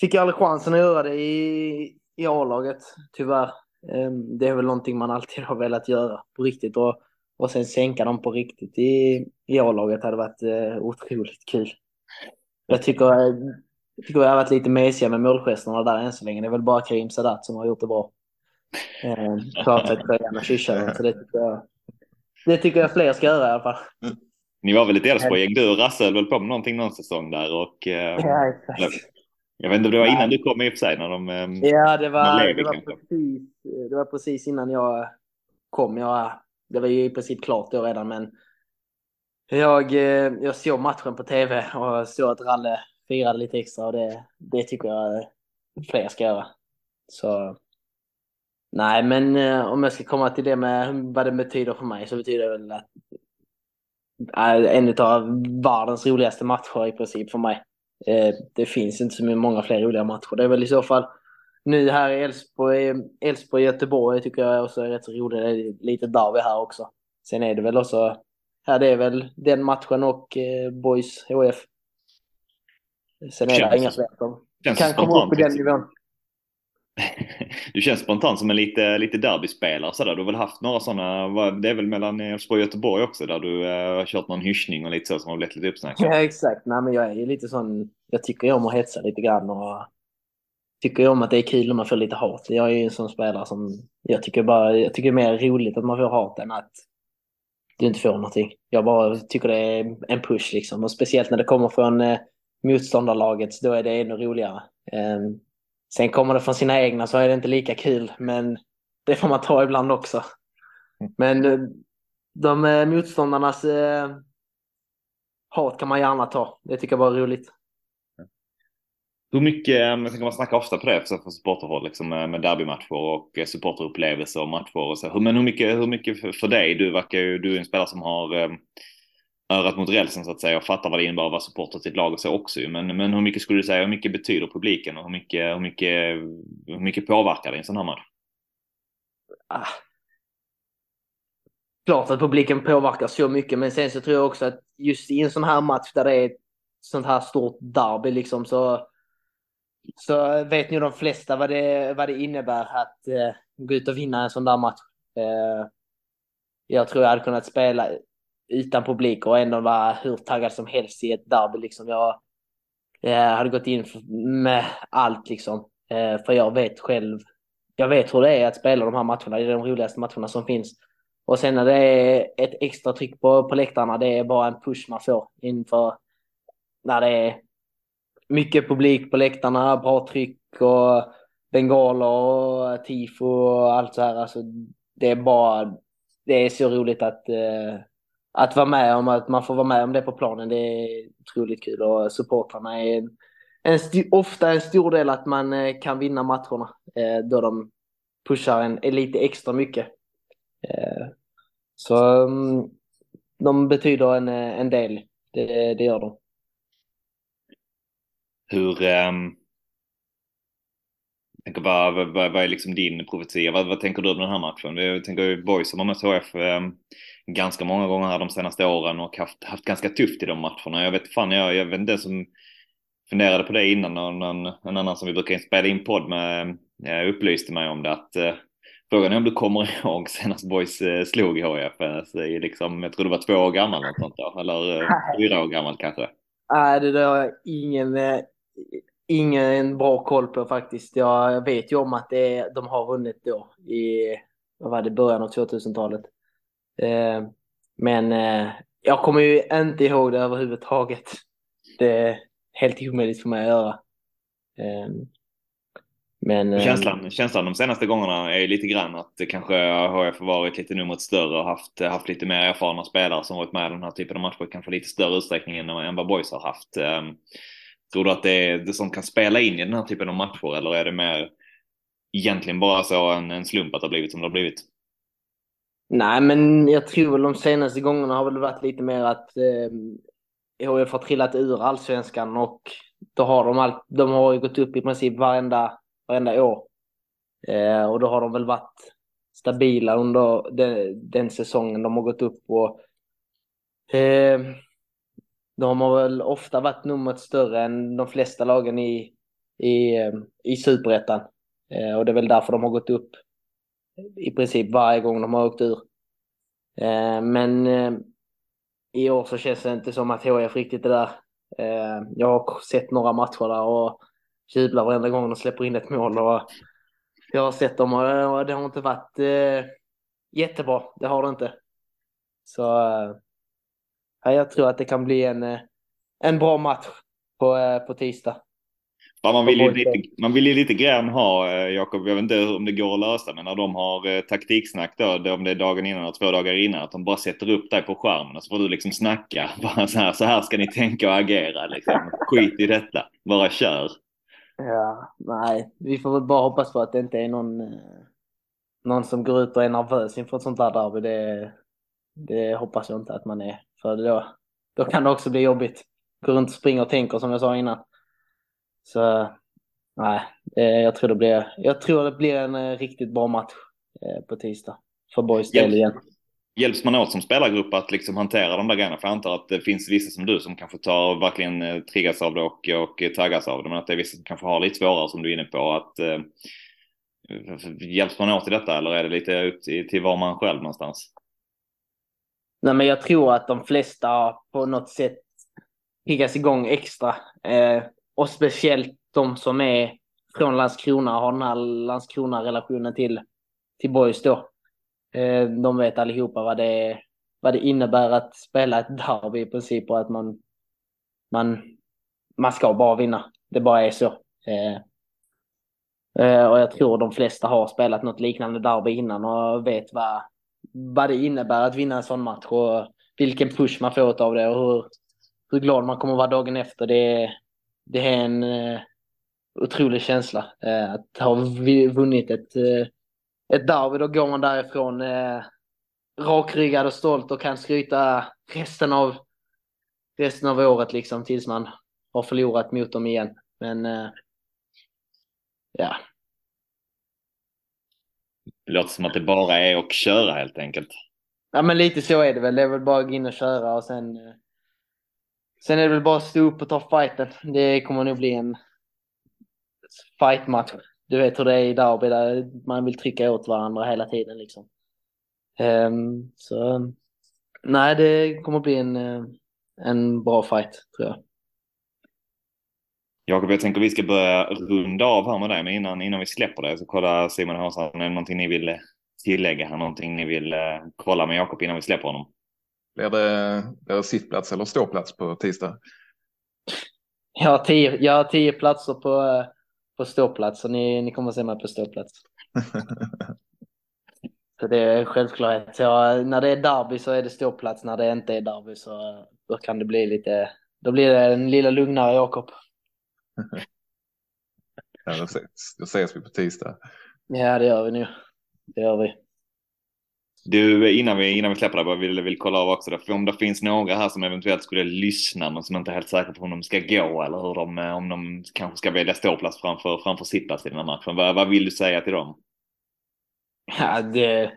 fick aldrig chansen att göra det i, i A-laget, tyvärr. Ehm, det är väl någonting man alltid har velat göra på riktigt och, och sen sänka dem på riktigt i, i A-laget hade varit eh, otroligt kul. Jag tycker, eh, jag tycker vi har varit lite mesiga med målgesterna där än så länge. Det är väl bara Karim Sadat som har gjort det bra. Ehm, Klart att tröjan och kyssar så det tycker jag det tycker jag fler ska göra i alla fall. Mm. Ni var väl ett Elfsborg-gäng, du och Rasse höll väl på med någonting någon säsong där och... Eh, Ja, exakt. jag vet inte om det var innan du kom i och för sig när de... Eh, Ja, det var, Levi det, var kanske. precis, det var precis innan jag kom. Jag, det var ju i princip klart då redan, men jag, eh, jag såg matchen på tv och såg att Ralle firade lite extra och det, det tycker jag fler ska göra. Så nej, men om jag ska komma till det med vad det betyder för mig så betyder det väl att en av världens roligaste matcher i princip för mig. Eh, Det finns inte så många fler roliga matcher. Det är väl i så fall nu här i Elfsborg, Elfsborg Göteborg tycker jag också är rätt så roligt. Det är lite derby här också. Sen är det väl också, ja det är väl den matchen och eh, Boys HF. Sen är det inga fler som kan komma upp på den spontant- nivån. Du känns spontant som en lite, lite derbyspelare sådär. Du har väl haft några sådana, det är väl mellan Elfsborg och Göteborg också där du eh, har kört någon hyschning och lite så som har blivit lite uppsnackad. Ja exakt, nej men jag är ju lite sån, jag tycker ju om att hetsa lite grann och tycker ju om att det är kul när man får lite hat. Jag är ju en sån spelare som, jag tycker bara, jag tycker det är mer roligt att man får hat än att du inte får någonting. Jag bara tycker det är en push liksom och speciellt när det kommer från eh, motståndarlaget då är det ännu roligare. Eh, sen kommer det från sina egna så är det inte lika kul men det får man ta ibland också. Men eh, de eh, motståndarnas eh, hat kan man gärna ta. Det tycker jag bara är roligt. Hur mycket, eh, jag tänker man snackar ofta på det från supporterhåll liksom med, derbymatcher och supporterupplevelser och matcher och så. Men hur mycket, hur mycket för, för dig? Du verkar ju, du är en spelare som har eh, örat mot rälsen så att säga och fattar vad det innebär att vara supporter till ett lag och så också ju. Men, men hur mycket skulle du säga, hur mycket betyder publiken och hur mycket, hur mycket, hur mycket påverkar det i en sån här match? Ah. Klart att publiken påverkar så mycket, men sen så tror jag också att just i en sån här match där det är ett sånt här stort derby liksom så, så vet nog de flesta vad det, vad det innebär att eh, gå ut och vinna en sån där match. Eh, jag tror jag hade kunnat spela utan publik och ändå vara hur taggad som helst i ett derby. Liksom. Jag eh, hade gått in med allt liksom. Eh, för jag vet själv jag vet hur det är att spela de här matcherna. Det är de roligaste matcherna som finns. Och sen när det är ett extra tryck på, på läktarna, det är bara en push man får inför när det är mycket publik på läktarna, bra tryck och bengaler och tifo och allt så här. Alltså, det är bara, det är så roligt att, eh, att vara med om, att man får vara med om det på planen. Det är otroligt kul och supportrarna är en, en st- ofta en stor del att man eh, kan vinna matcherna eh, då de pushar en, lite extra mycket. Eh, så um, de betyder en, eh, en del, det, det gör de. Hur, um, jag tänker vad, vad, vad är liksom din profetia? Vad, vad tänker du om den här matchen? Jag tänker ju Boys som har mött HF um, ehm, ganska många gånger här de senaste åren och haft, haft ganska tufft i de matcherna. Jag vet fan, jag, jag vet inte som funderade på det innan och någon, en annan som vi brukar spela in podd med eh, upplyste mig om det att eh, Frågan är om du kommer ihåg senast Boys eh, slog i HF. eh, liksom, jag tror det var två år gammal eller något sånt då. Eller eh, fyra år gammalt kanske. Nej, det där har jag ingen, eh, ingen bra koll på faktiskt. Jag vet ju om att det, är- de har vunnit då i vad var det, början av 2000-talet. Eh, men eh, jag kommer ju inte ihåg det överhuvudtaget. Det är helt omöjligt för mig att göra. Eh, men, Känslan, känslan de senaste gångerna är ju lite grann att det kanske HF har varit lite numret större och haft, haft lite mer erfarna spelare som varit med i den här typen av matcher kanske lite större utsträckning än, än vad Boys har haft. Ehm, tror du att det är det som kan spela in i den här typen av matcher eller är det mer egentligen bara så en, en slump att det har blivit som det har blivit? Nej, men jag tror väl de senaste gångerna har väl varit lite mer att eh, HF har trillat ur allsvenskan och då har de, all, de har ju gått upp i princip varenda, varenda år. Eh, och då har de väl varit stabila under den, den säsongen de har gått upp och eh, de har väl ofta varit numret större än de flesta lagen i, i, eh, i superettan. Eh, och det är väl därför de har gått upp i princip varje gång de har åkt ur. Eh, men eh, i år så känns det inte som att HIF riktigt är där. Eh, jag har sett några matcher där och jublar varenda gång de släpper in ett mål. Och jag har sett dem och det har inte varit jättebra. Det har det inte. Så jag tror att det kan bli en, en bra match på, på tisdag. Ja, man, vill ju lite, man vill ju lite grann ha, eh, Jakob, jag vet inte om det går att lösa, men när de har eh, taktiksnack då, om det är dagen innan och två dagar innan, att de bara sätter upp dig på skärmen och så får du liksom snacka. Bara så här, så här ska ni tänka och agera liksom. Skit i detta, bara kör. Ja, nej, vi får väl bara hoppas på att det inte är någon, eh, någon som går ut och är nervös inför ett sånt där derby. Det, det hoppas jag inte att man är, för då, då kan det också bli jobbigt. Gå runt och springa och tänka som jag sa innan. Så nej, jag tror det blir, jag tror det blir en eh, riktigt bra match eh, på tisdag för Boys del igen. Hjälps man åt som spelargrupp att liksom hantera de där grejerna? För jag antar att det finns vissa som du som kanske tar verkligen eh, triggas av det och, och taggas av det. Men att det är vissa som kanske har lite svårare som du är inne på. Att, hjälps man åt i detta eller är det lite ut till var man själv någonstans? Nej, men jag tror att de flesta på något sätt piggas igång extra. Eh, och speciellt de som är från Landskrona och har den här Landskrona-relationen till, till Boys då. Eh, de vet allihopa vad det, vad det innebär att spela ett derby i princip och att man, man, man ska bara vinna. Det bara är så. Eh, eh, och jag tror de flesta har spelat något liknande derby innan och vet vad, vad det innebär att vinna en sån match och vilken push man får av det och hur, hur glad man kommer vara dagen efter. Det, det är en uh, otrolig känsla uh, att ha vunnit ett, uh, ett derby. Då går man därifrån uh, rakryggad och stolt och kan skryta resten av, resten av året liksom tills man har förlorat mot dem igen. Men ja. Det låter som att det bara är att köra helt enkelt. Ja men lite så är det väl. Det är väl bara att gå in och köra och sen Sen är det väl bara att stå upp och ta fighten. Det kommer nog bli en fightmatch. Du vet hur det är i derby där man vill trycka åt varandra hela tiden liksom. Um, så nej, det kommer bli en, eh, en bra fight tror jag. Jakob, jag tänker vi ska börja runda av här med dig, men innan, innan vi släpper det så kolla Simon Hansson, är det någonting ni vill tillägga här? Någonting ni vill eh, kolla med Jakob innan vi släpper honom? Blir det, blir det sittplats eller ståplats på tisdag? Jag har tio, jag har tio platser på, på ståplats, så ni, ni kommer att se mig på ståplats. så det är självklart. Så när det är derby så är det ståplats, när det inte är derby så då kan det bli lite, då blir det en lilla lugnare Jakob. ja, då ses, då ses vi på tisdag. Ja, det gör vi nu. Det gör vi. Du, innan vi, innan vi släpper det, vill, vill kolla av också då? För om det finns några här som eventuellt skulle lyssna men som inte är helt säkra på om de ska gå eller hur de, eh, om de kanske ska välja ståplats framför, framför sittplats i den här matchen. Vad, vad vill du säga till dem? Ja, det,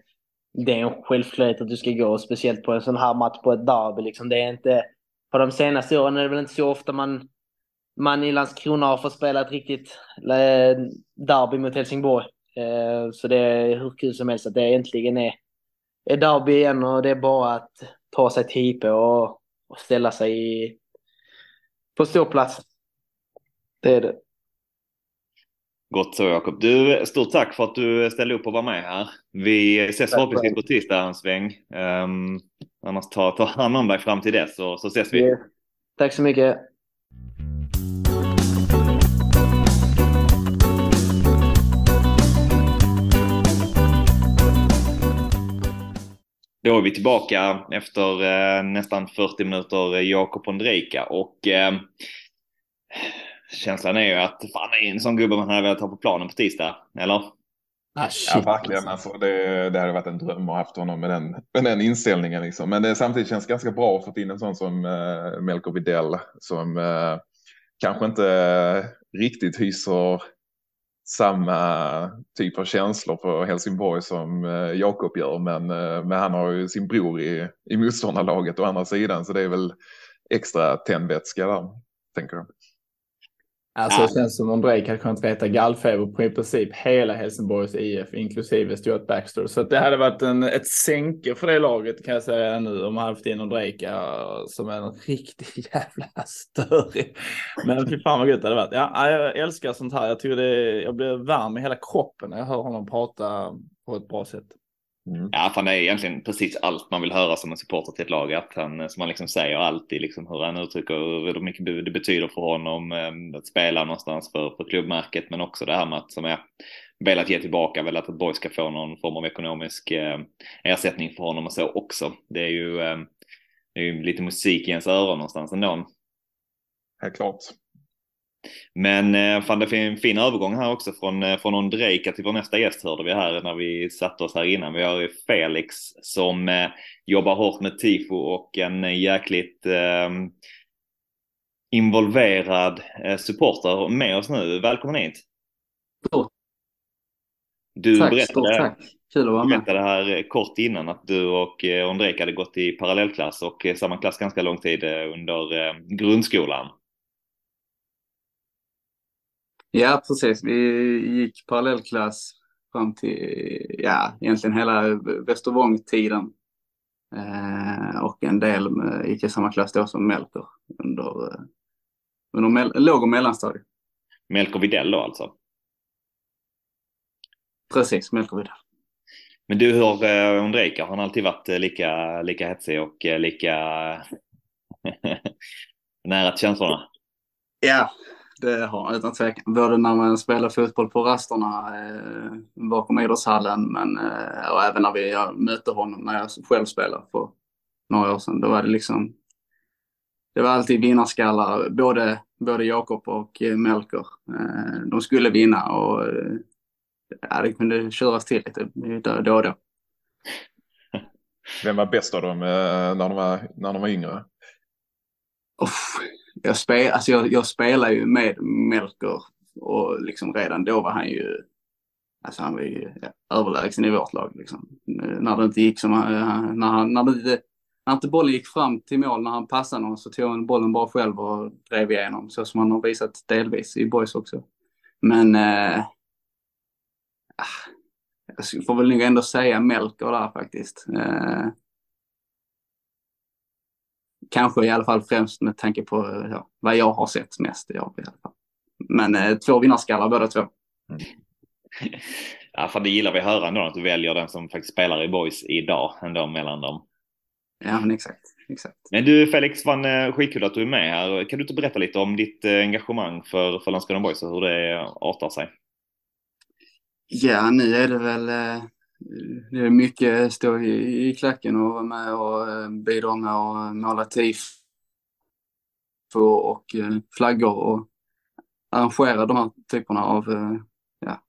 det är en självklarhet att du ska gå, speciellt på en sån här match på ett derby. Liksom. Det är inte, på de senaste åren är det väl inte så ofta man, man i Landskrona har fått spela ett riktigt eh, derby mot Helsingborg. Eh, så det är hur kul som helst att det äntligen är är derby igen och det är bara att ta sig till IP och, och ställa sig i, på ståplats. Det är det. Gott så Jakob. Du, stort tack för att du ställde upp och var med här. Vi ses förhoppningsvis på tisdag en sväng. Um, annars ta, ta hand om dig fram till dess så, så ses vi. Tack så mycket. Då är vi tillbaka efter eh, nästan 40 minuter Jakob Ondrejka och eh, känslan är ju att fan det är en sån gubbe man hade velat ha på planen på tisdag, eller? Ah, ja, verkligen. Alltså, det, det hade varit en dröm att ha haft honom med den, med den inställningen. Liksom. Men det samtidigt känns ganska bra att få in en sån som eh, Melker Videll som eh, kanske inte riktigt hyser samma typ av känslor för Helsingborg som eh, Jakob gör. Men, eh, men han har ju sin bror i, i motståndarlaget å andra sidan så det är väl extra tändvätska där, tänker jag. Alltså Ja. det känns som om Drake hade kunnat reta gallfeber på i princip hela Helsingborgs IF, inklusive Stuart Baxter. Så det hade varit en, ett sänke för det laget kan jag säga nu om man hade haft in en Drake som är en riktig jävla störig. Men fy fan vad gött det hade varit. Ja, jag älskar sånt här. Jag tycker det, jag blir varm i hela kroppen när jag hör honom prata på ett bra sätt. Mm. Ja, fan det är egentligen precis allt man vill höra som en supporter till ett lag. Att han, som man liksom säger alltid, liksom hur han uttrycker hur mycket det betyder för honom eh, att spela någonstans för, för klubbmärket. Men också det här med att, som är velat ge tillbaka, velat att Boys ska få någon form av ekonomisk eh, ersättning för honom och så också. Det är ju, eh, det är ju lite musik i ens öron någonstans ändå. Helt klart. Men eh, fan, det är en fin övergång här också från, eh, från Ondrejka till vår nästa gäst hörde vi här när vi satte oss här innan. Vi har ju Felix som eh, jobbar hårt med tifo och en jäkligt eh, involverad eh, supporter med oss nu. Välkommen hit! Stort Du tack, berättade, stort tack. Kul att vara med. berättade här eh, kort innan att du och Ondrejka hade gått i parallellklass och samma klass ganska lång tid under grundskolan. Ja, precis. Vi gick parallellklass fram till, ja, egentligen hela Västervång-tiden. Eh, och en del med, gick i samma klass då som Melker under, eh, under mell- låg och mellanstadiet. Melker Widell då alltså. Precis, Melker Vidal. Men du, hur eh, Ondrejka, har han alltid varit eh, lika, lika hetsig och eh, lika nära känslorna? Ja, det har han utan tvekan. Både när man spelar fotboll på rasterna eh, bakom idrottshallen men eh, och även när vi jag mötte honom när jag själv spelade för några år sedan. Då var det liksom det var alltid vinnarskallar, både, både Jakob och eh, Melker. Eh, de skulle vinna och eh, det kunde köras till lite då och då. Vem var bäst av dem eh, när de var, när de var yngre? Uff, jag, spel, alltså jag, jag spelar ju med Melker och liksom redan då var han ju, alltså han var ju ja, överlägsen i vårt lag. Liksom. När det inte gick som han, när, han, när, det, när inte bollen gick fram till mål när han passade någon så tog han bollen bara själv och drev igenom så som han har visat delvis i boys också. Men eh, ah, jag får väl nog ändå säga Melker där faktiskt. Eh, Kanske i alla fall främst med tanke på ja, vad jag har sett mest i av i alla fall. Men eh, två vinnarskallar båda två. Ja, för det gillar vi att höra ändå, att du väljer den som faktiskt spelar i boys idag ändå mellan dem. Ja, men exakt. exakt. Men du Felix, fan, eh, skitkul att du är med här. Kan du inte berätta lite om ditt eh, engagemang för, för Landskrona Boys och hur det artar sig? Ja, nu är det väl eh, det är mycket stå i, i klacken och vara med och eh, bidra med att måla tifo och eh, flaggor och arrangera de här typerna av eh, ja,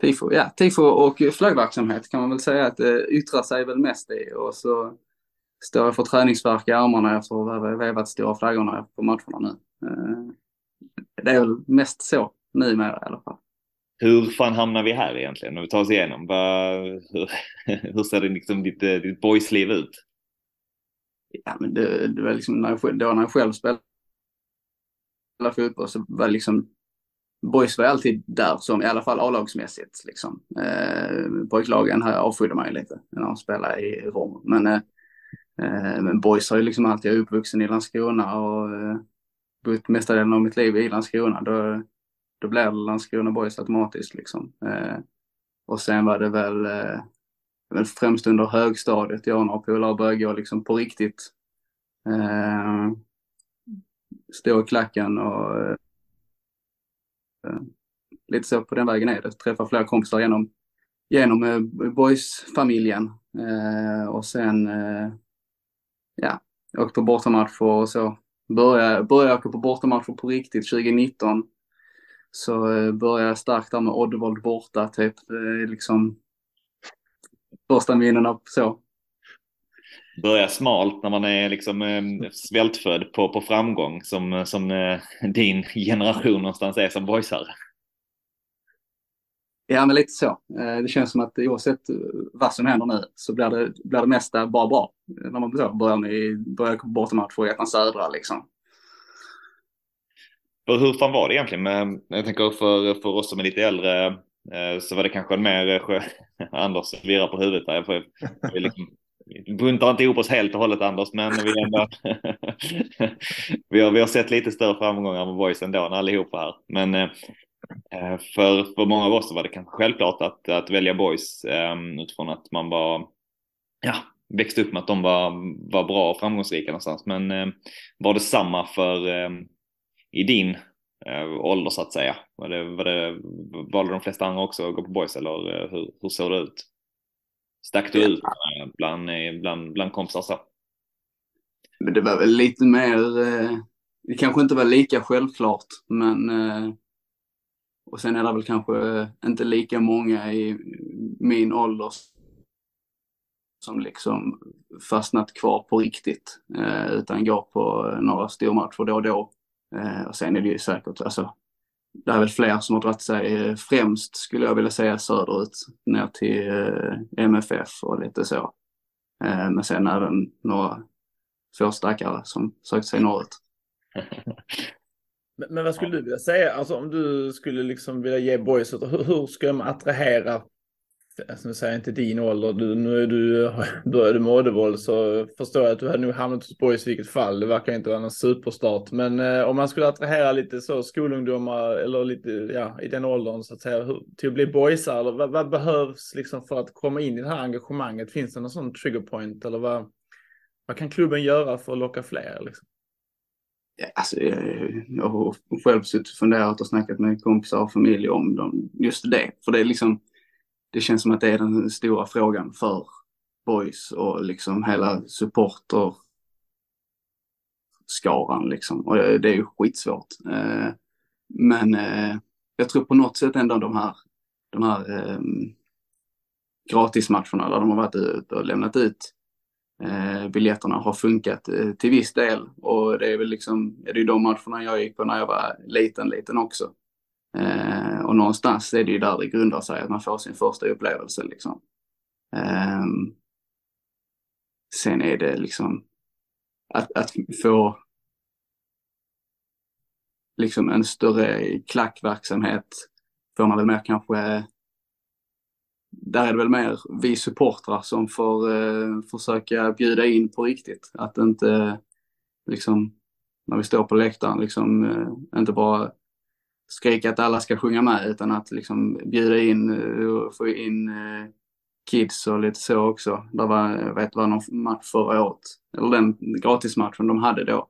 tifo. Ja, tifo och flaggverksamhet kan man väl säga att det yttrar sig väl mest i och så står jag för träningsverk i armarna efter att ha vevat stora flaggorna på matcherna nu. Det är väl mest så numera i alla fall. Hur fan hamnar vi här egentligen? Om vi tar oss igenom. Vad, hur, hur ser det liksom ditt, eh, ditt boysliv ut? Ja, men det, det var liksom när jag, själv- då när jag själv spelade fotboll så var det liksom Boys var alltid där som i alla fall A-lagsmässigt liksom. Eh, pojklagen här avskydde man ju lite när de spelade i Rom. Men, eh, eh, men Boys har ju liksom alltid jag är uppvuxen i Landskrona och eh, bott mesta delen av mitt liv i Landskrona. Då, då blev det Landskrona Boys automatiskt liksom. Eh, och sen var det väl eh, väl främst under högstadiet. Jag och några polare började gå liksom på riktigt. Eh, stå i klacken och eh, lite så på den vägen är det. Träffa flera kompisar genom, genom eh, boys-familjen. Eh, och sen eh, ja, åkte på bortamatcher och så. Började, började åka på bortamatcher på riktigt 2019. Så eh, började jag starkt där med Oddevold borta typ. Är liksom första minnena så. Börja smalt när man är liksom eh, svältfödd på, på framgång som, som eh, din generation någonstans är som boysare. Ja, men lite så. Eh, Det känns som att oavsett eh, vad som händer nu så blir det, blir det mesta bara bra. Eh, När man börjar, med, börjar bortamatcher i ettan södra liksom för hur fan var det egentligen? Med, jag tänker för, för oss som är lite äldre eh, så var det kanske en mer. Eh, Anders virrar på huvudet där. Jag vi liksom, buntar inte ihop oss helt och hållet Anders, men vi, ändå vi, har, vi har sett lite större framgångar med Boys ändå allihopa här. Men eh, för, för många av oss var det kanske självklart att, att välja Boys ehm, utifrån att man var ja, växte upp med att de var, var bra och framgångsrika någonstans. Men var det samma för ehm, i din eh, ålder så att säga? Var det, var det, valde de flesta andra också att gå på boys eller eh, hur, hur såg det ut? Stack du ut eh, bland, eh, bland, bland kompisar så? Men det var väl lite mer, eh, det kanske inte var lika självklart, men och sen är det väl kanske inte lika många i min ålder som liksom fastnat kvar på riktigt, eh, utan går på några stormatcher då och då. Eh, och sen är det ju säkert, alltså, det är väl fler som har dragit sig eh, främst, skulle jag vilja säga, söderut, ner till eh, MFF och lite så. Eh, men sen även några få stackare som sökt sig norrut. Men, men, vad skulle du vilja säga, alltså om du skulle liksom vilja ge boys, hur, hur ska de attrahera Alltså, som säger inte din ålder, du, nu är du, började med Oddevold så förstår jag att du hade nog hamnat hos Boys i vilket fall. Det verkar inte vara någon superstart. Men eh, om man skulle attrahera lite så skolungdomar eller lite ja, i den åldern så att säga hur, till att bli boysar eller vad, vad, behövs liksom för att komma in i det här engagemanget? Finns det någon sån trigger point eller vad, vad kan klubben göra för att locka fler? Liksom? Alltså, jag har själv suttit och funderat och snackat med kompisar och familj om dem, just det. För det är liksom det känns som att det är den stora frågan för boys och liksom hela supporter skaran liksom. Och det är ju skitsvårt. Eh, men eh, jag tror på något sätt ändå de här, de här ehm, gratismatcherna där de har varit ute och lämnat ut eh, biljetterna har funkat eh, till viss del. Och det är väl liksom, det är ju de matcherna jag gick på när jag var liten, liten också. Eh, och någonstans är det ju där det grundar sig, att man får sin första upplevelse. Liksom. Eh, sen är det liksom att, att få liksom en större klackverksamhet får man väl mer kanske där är det väl mer vi supportrar som får eh, försöka bjuda in på riktigt. Att inte liksom när vi står på läktaren liksom eh, inte bara skrika att alla ska sjunga med utan att liksom bjuda in eh, och få in eh, kids och lite så också. Det var, jag vet var någon match förra året, eller den gratismatchen de hade då.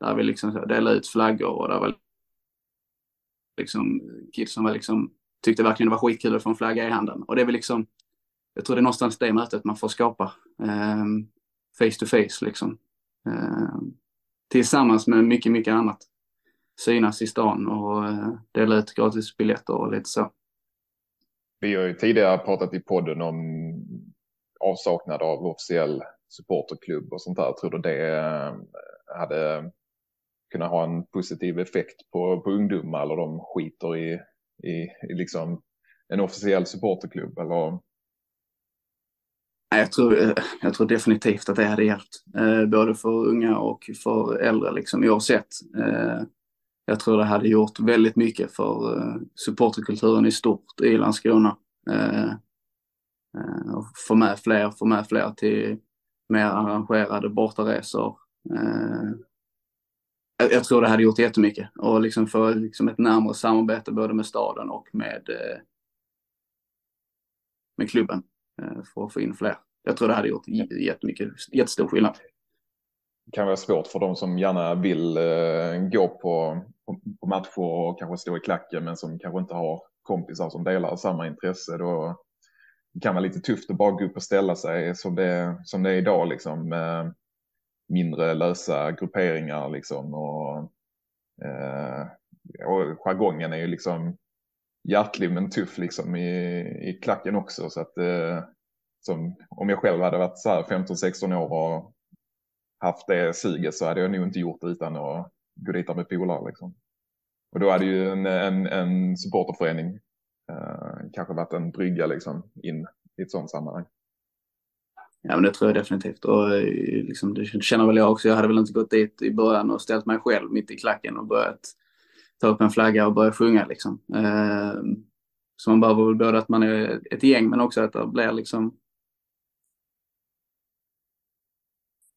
Där vi liksom delade ut flaggor och där var liksom kids som var liksom, tyckte verkligen det var skitkul att få en flagga i handen. Och det är väl liksom, jag tror det är någonstans det mötet man får skapa. Um, face to face liksom. Um, tillsammans med mycket, mycket annat synas i stan och eh, dela ut gratisbiljetter och lite så. Vi har ju tidigare pratat i podden om avsaknad av officiell supporterklubb och sånt där. Tror du det eh, hade kunnat ha en positiv effekt på, på ungdomar eller de skiter i, i, i liksom en officiell supporterklubb? Eller? Jag tror, jag tror definitivt att det hade hjälpt, eh, både för unga och för äldre, liksom, oavsett. Eh, jag tror det hade gjort väldigt mycket för eh, supporterkulturen i stort i Landskrona. Eh, eh, och få med fler, få med fler till mer arrangerade bortaresor. Jag, jag, tror det hade gjort jättemycket och liksom få liksom ett närmare samarbete både med staden och med, med klubben för att få in fler. Jag tror det hade gjort jättemycket, jättestor skillnad kan vara svårt för de som gärna vill eh, gå på, på, på, matcher och kanske stå i klacken men som kanske inte har kompisar som delar samma intresse. Då det kan vara lite tufft att bara gå upp och ställa sig som det, som det är idag liksom. Med mindre lösa grupperingar liksom. Och, eh, och jargongen är ju liksom hjärtlig men tuff liksom i, i klacken också. Så att eh, som, om jag själv hade varit så här 15-16 år och haft det suget så hade jag nog inte gjort det utan att gå dit med polare. Liksom. Och då hade ju en, en, en supporterförening eh, kanske varit en brygga liksom, in i ett sådant sammanhang. Ja, men det tror jag definitivt. Och eh, liksom, det känner väl jag också. Jag hade väl inte gått dit i början och ställt mig själv mitt i klacken och börjat ta upp en flagga och börja sjunga liksom. Eh, så man behöver väl både att man är ett gäng men också att det blir liksom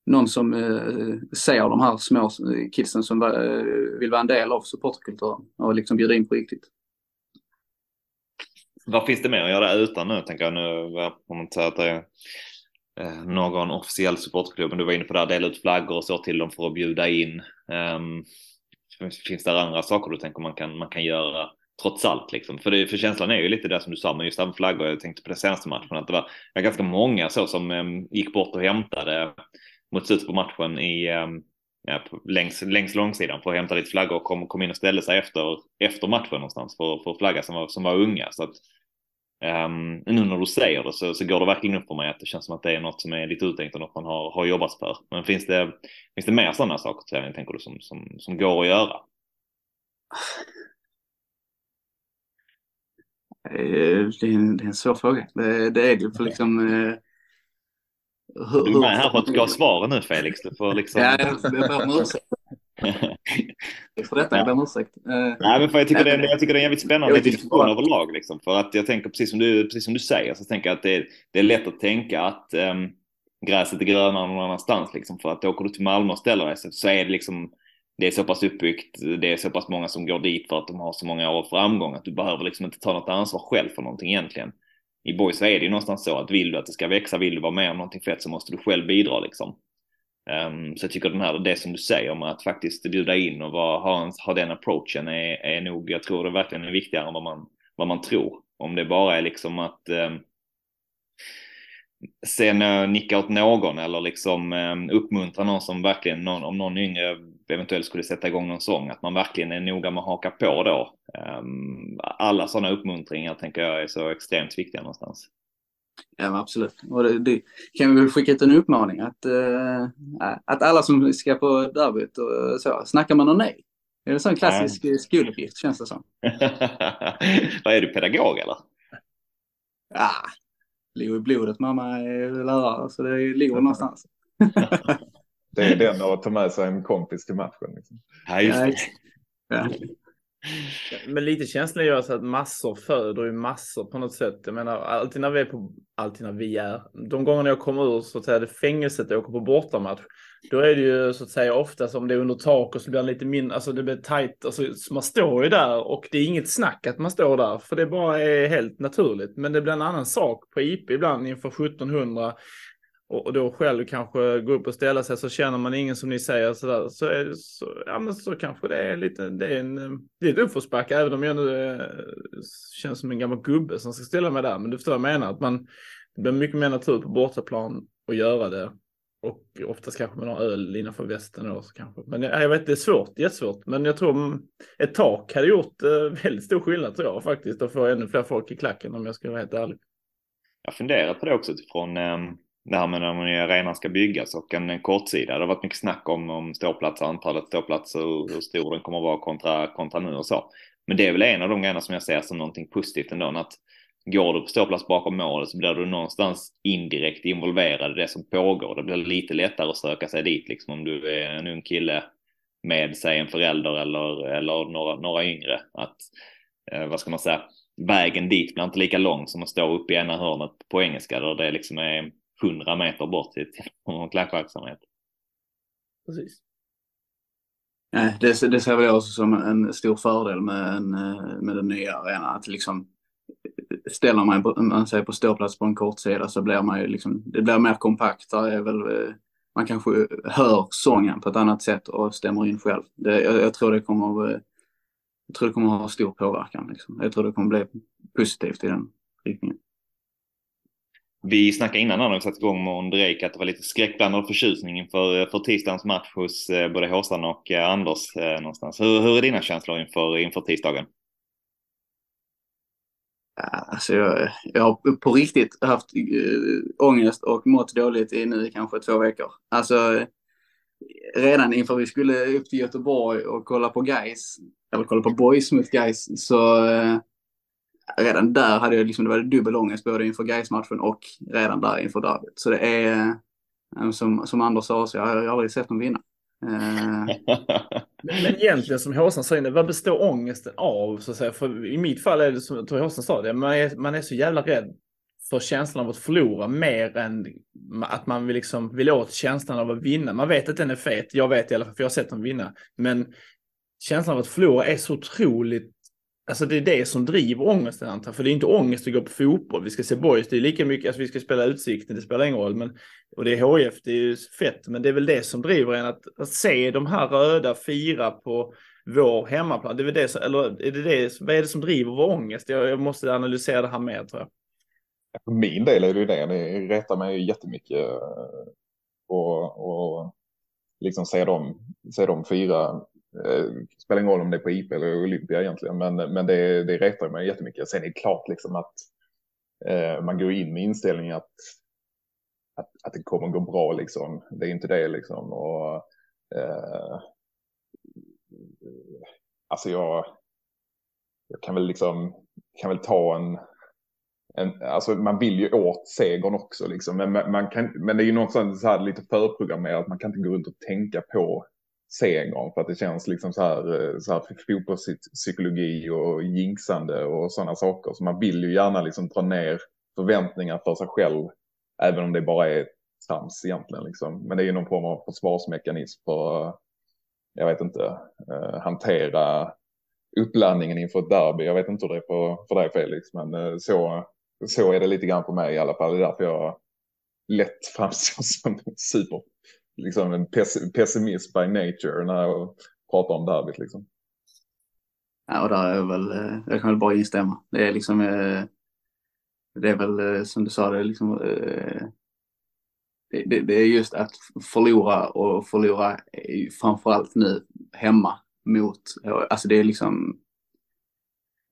någon som eh, ser de här små eh, kidsen som eh, vill vara en del av supporterkulturen och liksom bjuda in på riktigt. Vad finns det mer att göra utan nu, tänker jag nu, om man säger att det är någon officiell supportklubb, men du var inne på det här, dela ut flaggor och så till dem för att bjuda in. Um, finns det andra saker du tänker man kan, man kan göra trots allt liksom? För, det, för känslan är ju lite det som du sa, men just det här med flaggor, jag tänkte på den senaste matchen, att det var, var ganska många så som um, gick bort och hämtade mot slutet på matchen i um, ja, längs, längs långsidan för att hämta lite flaggor och kom, kom in och ställde sig efter, efter matchen någonstans för, för flagga som var, som var unga. Så att, um, nu när du säger det så, så går det verkligen upp för mig att det känns som att det är något som är lite uttänkt och något man har, har jobbat för. Men finns det, finns det mer sådana saker tänker du som, som, som går att göra? Eh, det är en, det är en svår fråga. Det, det är det för liksom eh, hur, du är med här för att du ska ha svaren nu Felix. Du får liksom... Ja, jag ber om ursäkt. för detta, jag ber om ursäkt. Uh, Nej, men för jag, tycker det, är, jag tycker det är en jävligt spännande diskussion överlag. Liksom, för att jag tänker precis som du, precis som du säger så tänker jag att det är, det är lätt att tänka att um, gräset är grönare någon annanstans. Liksom, för att åker du till Malmö och ställer dig så, så är det liksom det är så pass uppbyggt, det är så pass många som går dit för att de har så många år framgång att du behöver liksom inte ta något ansvar själv för någonting egentligen i boys så är det ju någonstans så att vill du att det ska växa, vill du vara med om någonting fett så måste du själv bidra liksom. Um, så jag tycker den här, det som du säger om att faktiskt bjuda in och vara, ha, en, ha den approachen är, är nog, jag tror det verkligen är viktigare än vad man, vad man tror. Om det bara är liksom att um, sen uh, nicka åt någon eller liksom um, uppmuntra någon som verkligen, någon, om någon yngre eventuellt skulle sätta igång någon sång, att man verkligen är noga med att haka på då. Um, alla sådana uppmuntringar tänker jag är så extremt viktiga någonstans. Ja, absolut. Och det, det, kan vi väl skicka ut en uppmaning att, uh, att alla som ska på derbyt och så, snackar man om nej? Är det en sån klassisk ja. skoluppgift känns det som? Vad är du, pedagog eller? Ja, ligger i blodet. Mamma är lärare så det ligger någonstans. Det är den att ta med sig en kompis till matchen. Liksom. Ja, just det. Ja. Men lite känslan gör så att massor föder ju massor på något sätt. Jag menar, alltid när vi är på, alltid när vi är, de gångerna jag kommer ur så att säga det fängelset och åker på bortamatch, då är det ju så att säga ofta som det är under tak och så blir det lite mindre, alltså det blir tajt, alltså man står ju där och det är inget snack att man står där, för det bara är helt naturligt. Men det blir en annan sak på IP ibland inför 1700 och, då själv kanske gå upp och ställa sig så känner man ingen som ni säger så där, så, är det, så, ja, men så kanske det är lite, det är en, det är ett uppförsbacke även om jag nu är, känns som en gammal gubbe som ska ställa mig där. Men du förstår vad jag menar, att man, det blir mycket mer natur på bortaplan att göra det. Och oftast kanske man har öl innanför västen då, så kanske. Men jag, jag vet, det är svårt, jättesvårt. Men jag tror mm, ett tak hade gjort eh, väldigt stor skillnad tror jag faktiskt. Att få ännu fler folk i klacken om jag ska vara helt ärlig. Jag funderar på det också utifrån eh det här med när arenan ska byggas och en kortsida. Det har varit mycket snack om, om ståplatser, antalet ståplatser, hur stor den kommer att vara kontra, kontra nu och så. Men det är väl en av de grejerna som jag ser som någonting positivt ändå, att går du på ståplats bakom målet så blir du någonstans indirekt involverad i det som pågår. Det blir lite lättare att söka sig dit, liksom om du är en ung kille med sig en förälder eller, eller några, några yngre. Att, eh, vad ska man säga, vägen dit blir inte lika lång som att stå uppe i ena hörnet på engelska där det liksom är 100 meter bort till, någon klackverksamhet. Precis. Nej, det, det ser jag också som en stor fördel med, en, med den nya arenan. Att liksom ställer man, på, man sig på ståplats på en kort sida så blir man ju liksom, det blir mer kompakt. Där är väl, man kanske hör sången på ett annat sätt och stämmer in själv. Det, jag, jag, tror det kommer jag tror det kommer ha stor påverkan. Liksom. Jag tror det kommer bli positivt i den riktningen. Vi snackade innan när vi satte igång med Ondrejk att det var lite skräckblandad förtjusning inför eh, för tisdagens match hos eh, både Håsan och eh, Anders någonstans. Hur, hur är dina känslor inför, inför tisdagen? Alltså jag, jag har på riktigt haft äh, ångest och mått dåligt i nu kanske två veckor. Alltså redan inför vi skulle upp till Göteborg och kolla på guys eller kolla på boys mot guys så äh, redan där hade jag liksom, det var dubbel ångest både inför Gais-matchen och redan där inför derbyt. Så det är, eh, som, som Anders sa, så jag har aldrig sett dem vinna. Eh, men egentligen som Håsan sa innan, vad består ångesten av? Så att säga? För I mitt fall är det som jag tror Håsan sa, det, man, är, man är så jävla rädd för känslan av att förlora mer än att man vill, liksom, vill åt känslan av att vinna. Man vet att den är fet, jag vet i alla fall, för jag har sett dem vinna. Men känslan av att förlora är så otroligt Alltså det är det som driver ångesten antar För det är inte ångest att gå på fotboll. Vi ska se boys, det är lika mycket, alltså vi ska spela Utsikten, det spelar ingen roll. Men, och det är HF, det är ju fett. Men det är väl det som driver en att, att se de här röda fira på vår hemmaplan. Det är väl det, som, eller är det det, vad är det som driver vår ångest? Jag, jag måste analysera det här mer tror jag. För min del är det ju det, det retar mig jättemycket. Eh, och, och liksom se dem, se dem fira Eh, spelar ingen roll om det är på IP eller Olympia egentligen, men, men det, det retar mig jättemycket. Sen är det klart liksom att eh, man går in med inställningen att, att, att det kommer gå bra liksom. Det är inte det liksom. Och, eh, alltså jag, jag kan väl liksom, kan väl ta en, en, alltså man vill ju åt segern också liksom, men, man kan, men det är ju någonstans så här lite förprogrammerat, man kan inte gå runt och tänka på segern för att det känns liksom så här, eh, så här fotbollspsykologi och jinxande och sådana saker. Så man vill ju gärna liksom dra ner förväntningar för sig själv, även om det bara är trams egentligen. Liksom. Men det är ju någon form av försvarsmekanism för, eh, jag vet inte, eh, hantera uppladdningen inför ett derby. Jag vet inte hur det är för, för dig Felix, men så, så är det lite grann på mig i alla fall. Det är därför jag lätt framstår som super liksom en pessimist by nature när jag pratar om derbyt liksom. Ja, och där är väl, eh, jag kan väl bara instämma. Det är liksom, eh, det är väl eh, som du sa, det är liksom, det, det är just att förlora och förlora framförallt nu hemma mot, alltså det är liksom,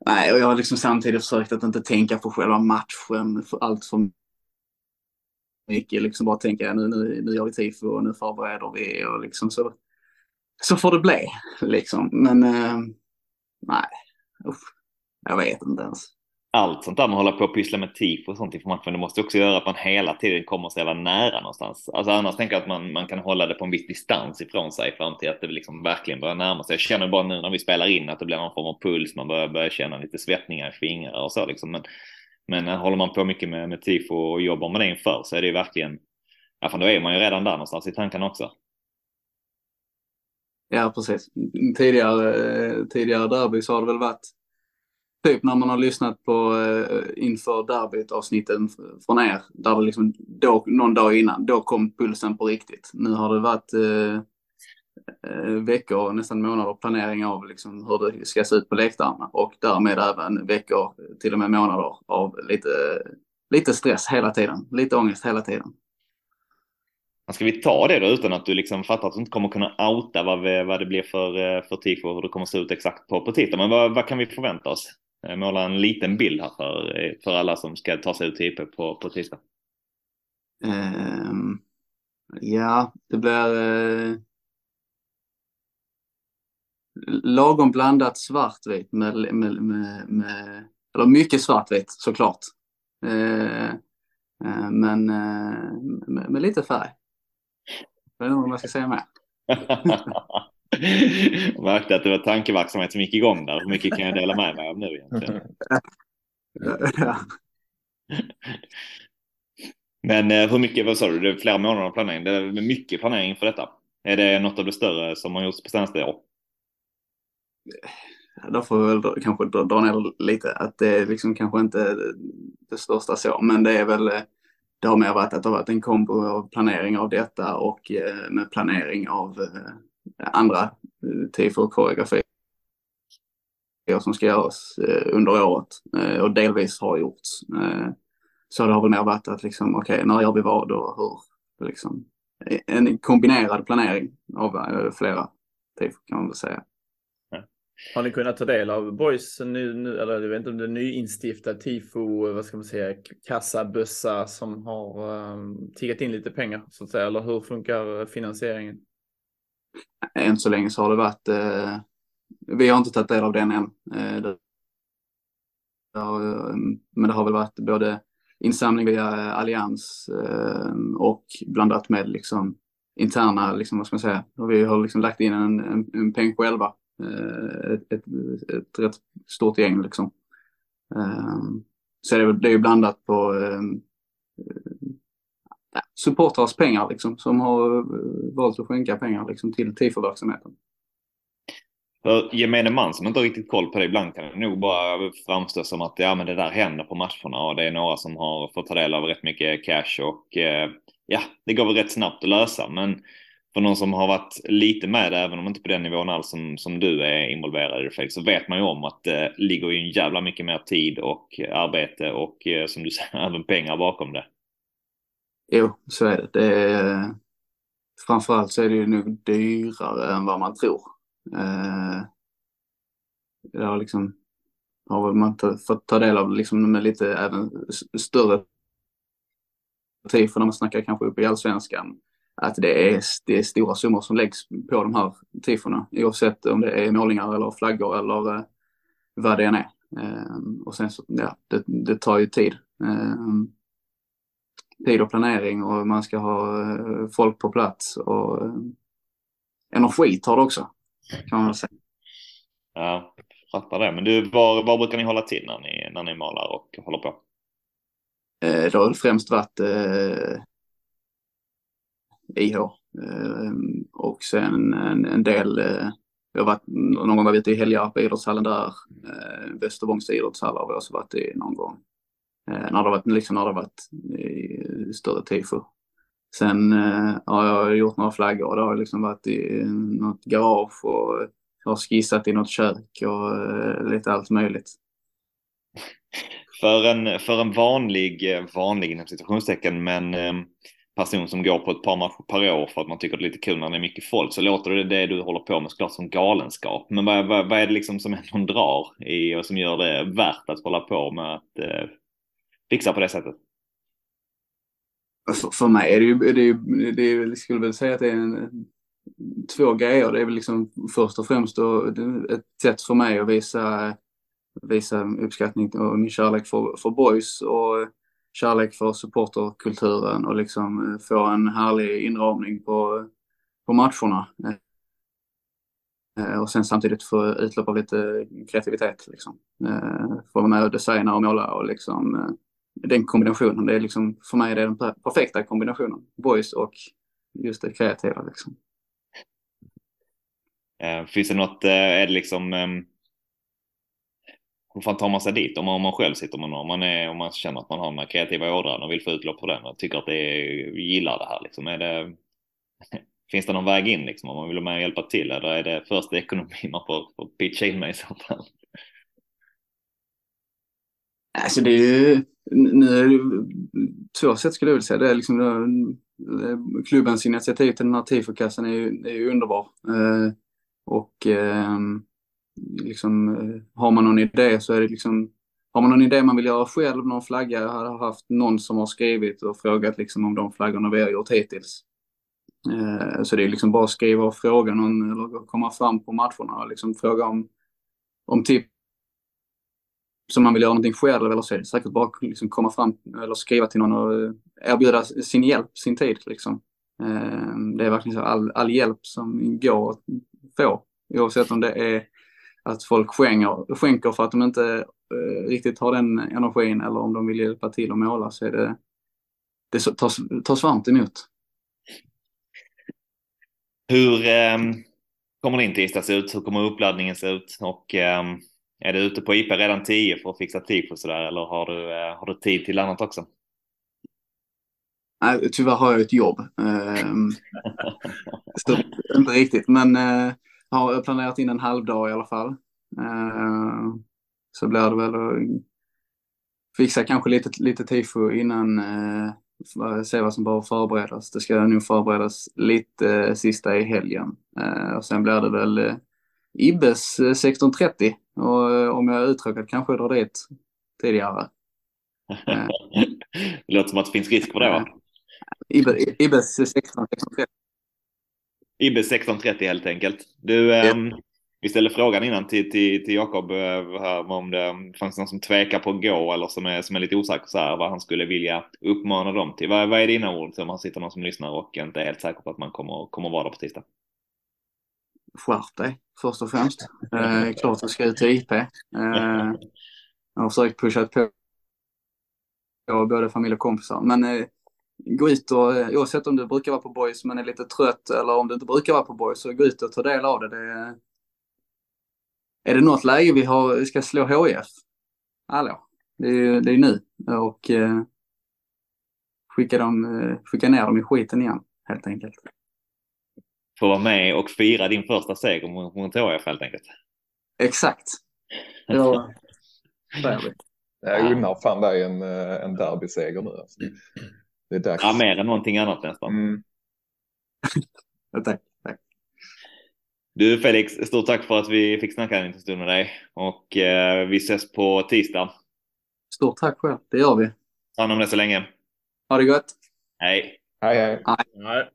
nej, och jag har liksom samtidigt försökt att inte tänka på själva matchen för allt för mycket. Liksom bara tänka nu, nu, nu gör vi tifo och nu förbereder vi och liksom så. Så får det bli liksom. Men eh, nej, usch, jag vet inte ens. Allt sånt där man håller på att pyssla med tifo och sånt inför matchen, det måste också göra att man hela tiden kommer så jävla nära någonstans. Alltså annars tänker jag att man, man kan hålla det på en viss distans ifrån sig fram till att det liksom verkligen börjar närma sig. Jag känner bara nu när vi spelar in att det blir någon form av puls, man börjar, börjar känna lite svettningar i fingrar och så liksom. Men men eh, håller man på mycket med, med tifo och jobbar med det inför så är det ju verkligen, ja fan då är man ju redan där någonstans i tankarna också. Ja, precis. Tidigare, eh, tidigare derby så har det väl varit typ när man har lyssnat på eh, inför derbyt avsnitten från er, där det liksom då, någon dag innan, då kom pulsen på riktigt. Nu har det varit Eh, veckor, nästan månader planering av liksom hur det ska se ut på läktarna och därmed även veckor, till och med månader av lite, lite stress hela tiden, lite ångest hela tiden. Ska vi ta det då utan att du liksom fattar att du inte kommer kunna outa vad, vi, vad det blir för, eh, för tifo och hur det kommer se ut exakt på, på tisdag. Men vad, vad kan vi förvänta oss? Eh, måla en liten bild här för, för alla som ska ta sig ut till IP på, på tisdag. Um, ja, det blir lagom blandat svartvitt med, med, med, med, eller mycket svartvitt såklart. Eh, eh, men eh, med, med, lite färg. Jag vet inte vad jag ska säga mer. jag märkte att det var tankeverksamhet som gick igång där. Hur mycket kan jag dela med mig av nu egentligen? ja. Men eh, hur mycket, vad sa du, det är flera månader planering. Det är mycket planering för detta. Är det något av det större som har gjorts på senaste år? Då får vi väl kanske dra ner lite, att det är liksom kanske inte det största så, men det är väl, eh, det har mer varit att det har varit en kombo av planering av detta och eh, med planering av eh, andra eh, tifo och koreografier som ska göras under året och delvis har gjorts. Så det har väl mer varit att liksom, okej, okay, när gör vi vad och hur? Liksom, en kombinerad planering av flera tifo kan man väl säga. Har ni kunnat ta del av Boys, nu, nu, eller jag vet inte om det är nyinstiftad tifo, vad ska man säga, kassabössa som har um, tiggat in lite pengar så att säga, eller hur funkar finansieringen? Än så länge så har det varit, eh, vi har inte tagit del av den än. Eh, det, ehm, men det har väl varit både insamling via eh, Allians eh, och blandat med liksom interna, liksom, vad ska man säga, och vi har liksom lagt in en, en, en peng själva. Eh, ett, ett, ett rätt stort gäng liksom. Ehm, så det är, det är ju blandat på ehm, supportrars pengar liksom, som har eh, valt att skänka pengar liksom, till tifo-verksamheten. För gemene man som inte har riktigt koll på det ibland kan det nog bara framstå som att ja, men det där händer på matcherna och det är några som har fått ta del av rätt mycket cash och eh, ja, det går väl rätt snabbt att lösa. Men för någon som har varit lite med, även om inte på den nivån alls som, som du är involverad i det, så vet man ju om att det ligger ju en jävla mycket mer tid och eh, arbete och eh, som du säger, även pengar bakom det. Jo, så är det. det är, framförallt så är det ju nog dyrare än vad man tror. Eh, det har liksom har man fått ta del av liksom med lite även större för när man snackar kanske upp i allsvenskan. Att det är, det är stora summor som läggs på de här tifona oavsett om det är målningar eller flaggor eller eh, vad det än är. Eh, och sen så, ja, det, det tar ju tid. Eh, tid och planering och man ska ha eh, folk på plats och eh, energi tar det också kan man säga. Ja, fattar det. Men du, var, var brukar ni hålla till när ni, när ni målar och håller på? Eh, det har främst varit IH eh, och sen en, en del eh, har varit, någon gång var vi ute i Helgarp idrottshallen där. Eh, Västerbångs idrottshall har vi också varit i någon gång. Eh, när det varit, liksom när det varit i större tifo. Sen eh, har jag gjort några flaggor. Det har liksom varit i något garage och har skissat i något kök och eh, lite allt möjligt. För en, för en vanlig, vanlig inom situationstecken, men eh, person som går på ett par matcher per år för att man tycker det är lite kul när det är mycket folk så låter det det du håller på med såklart som galenskap. Men vad, vad, vad är det liksom som ändå drar i och som gör det värt att hålla på med att eh, fixa på det sättet? För, för mig är det ju, det är, det är, jag skulle väl säga att det är en, två grejer. Det är väl liksom först och främst då, ett sätt för mig att visa, visa uppskattning och min kärlek för, för boys och kärlek för supporterkulturen och liksom eh, få en härlig inramning på, på matcherna. Eh, och sen samtidigt få utlopp av lite kreativitet. Liksom. Eh, få vara med och designa och måla och liksom den kombinationen. Det är liksom, för mig är det den perfekta kombinationen. Boys och just det kreativa liksom. Finns det något, är det liksom, ehm, hur fan tar man sig dit om man, om man själv sitter med någon, om man, är, om man känner att man har den här kreativa ådran och vill få utlopp för den och tycker att det är, gillar det här liksom. Är det, finns det någon väg in liksom om man vill med och hjälpa till eller är det först ekonomi man får, får pitcha in med i så fall? Alltså det är ju, nu är det två sätt skulle jag vilja säga. Det är liksom det, klubbens initiativ till den här tifokassan är ju, är ju underbar. Eh, och eh, liksom, eh, har man någon idé så är det liksom, har man någon idé man vill göra själv, någon flagga, jag har haft någon som har skrivit och frågat liksom om de flaggorna vi har gjort hittills. Eh, så det är liksom bara att skriva och fråga någon eller komma fram på matcherna och liksom fråga om, om tips som man vill göra någonting själv eller så är det säkert bara liksom komma fram eller skriva till någon och eh, erbjuda sin hjälp, sin tid. Liksom. Eh, det är verkligen så all, all hjälp som går att få oavsett om det är att folk skänker, skänker för att de inte eh, riktigt har den energin eller om de vill hjälpa till att måla så är det, det tas, tas varmt emot. Hur eh, kommer din tisdag se ut? Hur kommer uppladdningen se ut? Och eh, är du ute på IP redan 10 för att fixa tifo sådär eller har du, eh, har du tid till annat också? Nej, tyvärr har jag ett jobb. Ehm, så, inte riktigt, men eh, har planerat in en halvdag i alla fall. Eh, så blir det väl att fixa kanske lite, lite tifo innan, eh, se vad som behöver förberedas. Det ska nog förberedas lite eh, sista i helgen. Och sen blir det väl Ibbes 16.30 och om jag är uttråkad kanske jag drar dit tidigare. det låter som att det finns risk för det va? Ibbes 16.30. Ibbes 16.30 helt enkelt. Du, ja. um, vi ställde frågan innan till, till, till Jakob eh, om det fanns någon som tvekar på att gå eller som är, som är lite osäker så här vad han skulle vilja uppmana dem till. Vad, vad är dina ord om man sitter någon som lyssnar och inte är helt säker på att man kommer, kommer vara där på tisdag? Skärp dig först och främst. Eh, klart du ska ut till IP. Eh, jag har försökt pusha på både familj och kompisar. Men eh, gå ut och, eh, oavsett om du brukar vara på boys men är lite trött eller om du inte brukar vara på boys, så gå ut och ta del av det. det är det något läge vi har, ska slå HIF? Hallå, det är, det är nu. Och eh, skicka, dem, eh, skicka ner dem i skiten igen, helt enkelt. Få vara med och fira din första seger mot, HIF helt enkelt. Exakt. Ja, Jag unnar fan dig en, eh, en derbyseger nu. Alltså. Det är dags. Ja, mer än någonting annat nästan. Mm. tack. tack. Du Felix, stort tack för att vi fick snacka en liten stund med dig och eh, vi ses på tisdag. Stort tack själv, det gör vi. Ta hand om det så länge. Ha det gott. Hej. Hej, hej. Nej.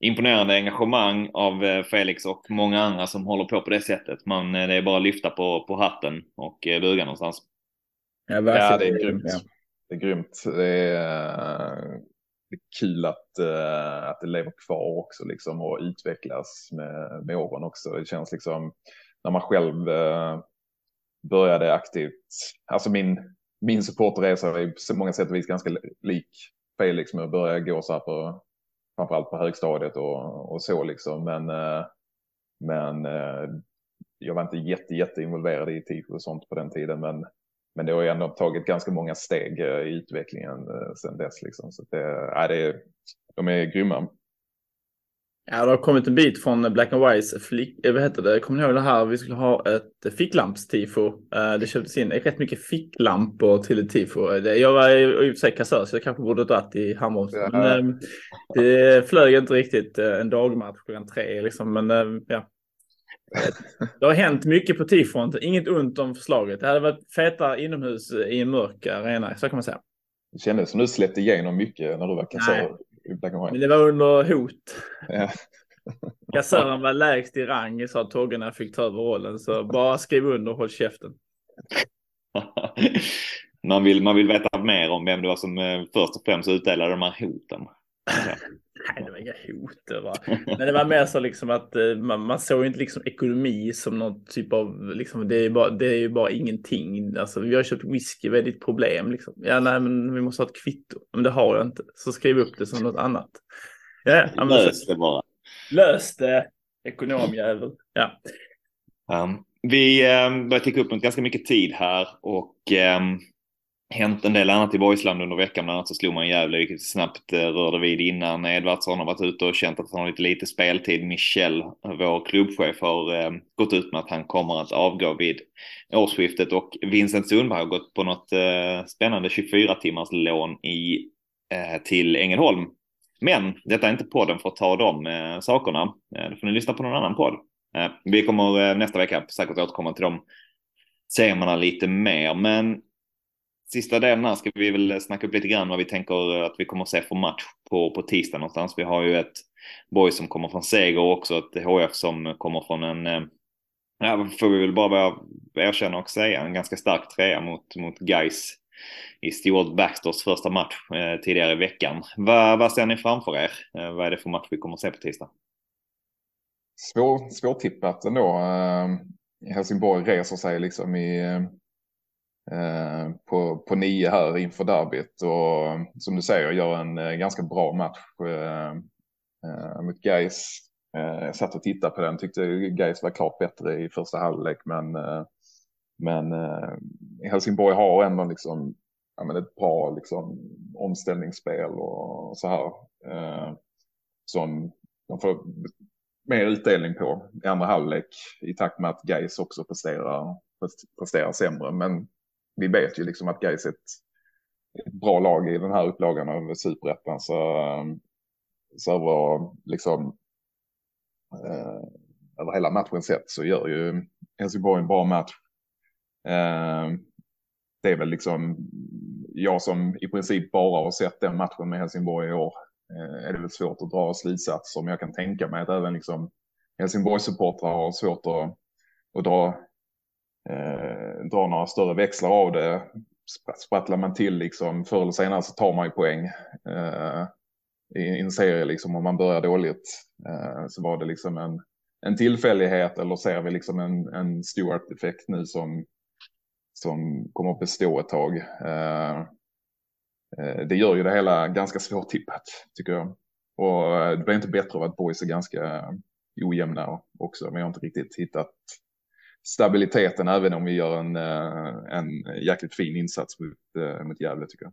Imponerande engagemang av eh, Felix och många andra som håller på på det sättet. Man, eh, det är bara att lyfta på, på hatten och eh, buga någonstans. Ja. Ja, det är grymt. Ja. Det är grymt. Det är, det är kul att, att det lever kvar också liksom och utvecklas med, med åren också. Det känns liksom när man själv började aktivt. Alltså min, min supporterresa är på många sätt och vis ganska lik Felix med att börja gå så här på framförallt på högstadiet och, och så liksom. Men, eh, men eh, jag var inte jätte, jätte involverad i tifo och sånt på den tiden. Men, men det har ju ändå tagit ganska många steg eh, i utvecklingen sedan dess. Liksom. Så det, äh, det är, de är grymma. Ja, det har kommit en bit från Black and Whites flick, vad heter det? Kommer ni ihåg det här? Vi skulle ha ett ficklampstifo. Det köptes in rätt mycket ficklampor till ett tifo. Jag var i och för sig kassör så jag kanske borde dragit i handbromsen. Ja. Men det flög inte riktigt en dagmatch klockan tre liksom. Men ja. Det har hänt mycket på tifon. Inget ont om förslaget. Det hade varit feta inomhus i en mörk arena, så kan man säga. Det kändes som du släppte igenom mycket när du var kassör. Men det var under hot. Ja. Kassören var lägst i rang sa Togge när jag fick ta över rollen. Så bara skriv under och håll käften. man, vill, man vill veta mer om vem det var som eh, först och främst utdelade de här hoten. Nej, det var inga hot. Det var. Men det var mer så liksom att eh, man, man såg inte liksom ekonomi som någon typ av, liksom, det är bara, det är ju bara ingenting. Alltså, vi har köpt whisky, vad är ditt problem? Liksom. Ja, nej, men vi måste ha ett kvitto. Men det har jag inte. Så skriv upp det som något annat. Ja, ja, Lös det bara. Lös det, ekonomjävel. Ja. Um, vi um, börjar ticka upp mot ganska mycket tid här och um, hänt en del annat i Borgsland under veckan. Bland annat så slog man Gävle, vilket snabbt eh, rörde vid innan. Edvardsson har varit ute och känt att han har lite lite speltid. Michel, vår klubbchef, har eh, gått ut med att han kommer att avgå vid årsskiftet och Vincent Sundberg har gått på något eh, spännande 24 timmars lån i, eh, till Ängelholm. Men detta är inte podden för att ta de eh, sakerna. Eh, då får ni lyssna på någon annan podd. Eh, vi kommer eh, nästa vecka säkert återkomma till de serierna lite mer, men sista delen här ska vi väl snacka upp lite grann vad vi tänker att vi kommer att se för match på, på tisdag någonstans. Vi har ju ett boy som kommer från seger och också ett HF som kommer från en, eh, ja, får vi väl bara erkänna och säga, en ganska stark trea mot, mot Geis i Stewart Baxters första match eh, tidigare i veckan. Va, vad ser ni framför er? Eh, vad är det för match vi kommer att se på tisdag? Svår, svårtippat ändå. Eh, Helsingborg reser sig liksom i eh, Eh, på, på nio här inför derbyt och eh, som du säger gör en eh, ganska bra match eh, mot Gais. Jag satt och tittade på den, tyckte Gais var klart bättre i första halvlek men, men Helsingborg har ändå liksom ja, men ett bra liksom, omställningsspel och så här. som de får mer utdelning på i andra halvlek i takt med att Gais också presterar, presterar sämre. Men vi vet ju liksom att Gais är ett, ett bra lag i den här upplagan av superettan. Så, ehm, så var liksom eh, över hela matchen sett så gör ju Helsingborg en bra match. Eh, det är väl liksom jag som i princip bara har sett den matchen med Helsingborg i år eh, är det väl svårt att dra slutsatser. Men jag kan tänka mig att även liksom Helsingborgs-supportrar har svårt att, att dra, eh, dra några större växlar av det. Sprattlar man till liksom förr eller senare så tar man ju poäng. Eh, i en serie liksom om man börjar dåligt eh, så var det liksom en, en tillfällighet eller ser vi liksom en, en Stewart-effekt nu som, som kommer att bestå ett tag. Eh, eh, det gör ju det hela ganska svårtippat tycker jag. Och eh, det blir inte bättre av att boys är ganska ojämna också. Men jag har inte riktigt hittat stabiliteten även om vi gör en, en jäkligt fin insats mot, mot Gävle tycker jag.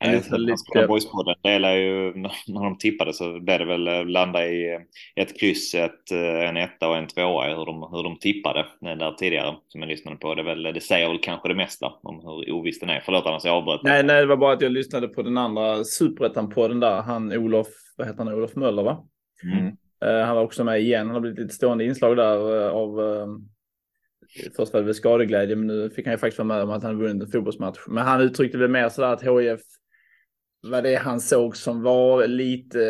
Lite... Boyspodden delar ju, när de tippade så blev det väl eh, landa i ett kryss, ett, eh, en etta och en tvåa hur de, hur de tippade där tidigare som jag lyssnade på. Det, väl, det säger väl kanske det mesta om hur oviss den är. Förlåt annars jag avbröt. Nej, nej, det var bara att jag lyssnade på den andra superettan-podden där. Han Olof, vad heter han, Olof Möller va? Mm. Eh, han var också med igen. Han har blivit lite stående inslag där eh, av eh, Först var det väl skadeglädje, men nu fick han ju faktiskt vara med om att han vunnit en fotbollsmatch. Men han uttryckte väl mer sådär att HIF vad det han såg som var lite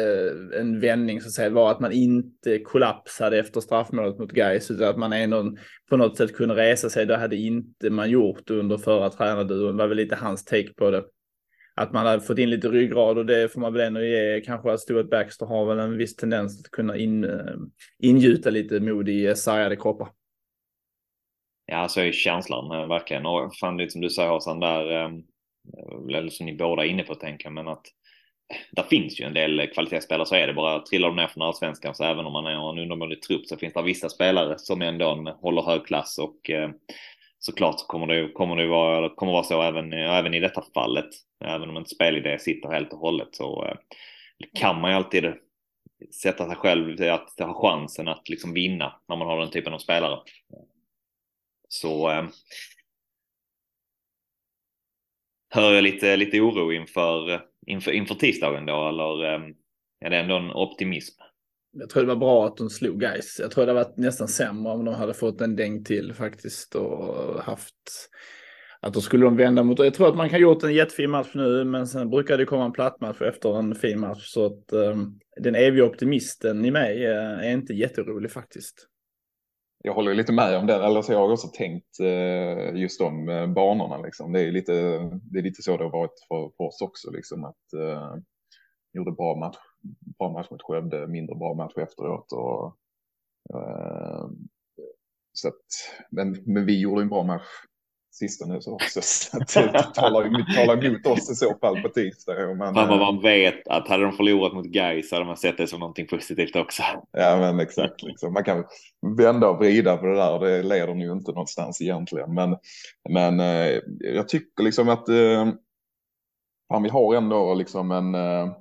en vändning så att säga var att man inte kollapsade efter straffmålet mot Gais utan att man ändå på något sätt kunde resa sig. Det hade inte man gjort under förra tränarduon. Det var väl lite hans take på det. Att man hade fått in lite ryggrad och det får man väl ändå ge. Kanske att Stuart Baxter har väl en viss tendens att kunna in, eh, ingjuta lite mod i eh, sargade kroppar. Ja, så är känslan eh, verkligen. Och fan, lite som du säger Hassan där ehm, eller som ni båda är inne på tänker men att där finns ju en del kvalitetsspelare så är det bara. Trillar de ner från allsvenskan så även om man är en undermålig trupp så finns det vissa spelare som ändå håller hög klass och såklart kommer det, kommer det vara, kommer vara så även, även i detta fallet. Även om en spelidé sitter helt och hållet så eh, kan man ju alltid sätta sig själv till att ha chansen att liksom vinna när man har den typen av spelare. Så eh, hör jag lite, lite oro inför, inför, inför tisdagen då eller eh, är det ändå en optimism? Jag tror det var bra att de slog guys. Jag tror det hade varit nästan sämre om de hade fått en däng till faktiskt och haft att då skulle de vända mot. Jag tror att man kan gjort en jättefin match nu, men sen brukar det komma en platt match efter en fin match så att um, den eviga optimisten i mig uh, är inte jätterolig faktiskt jag håller lite med om det, eller så jag har också tänkt uh, just de eh, banorna liksom. Det är lite, det är lite så det har varit för, för oss också liksom att uh, gjorde bra match, bra match mot Skövde, mindre bra match efteråt och uh, så att, men, men vi gjorde en bra match sistone så också. Så att det talar, talar emot oss i så fall på tisdag. Men, men man vet att hade de förlorat mot Gais hade man sett det som någonting positivt också. Ja men exakt, liksom. man kan vända och vrida på det där och det leder ju inte någonstans egentligen. Men, men eh, jag tycker liksom att eh, fan, vi har ändå liksom en eh,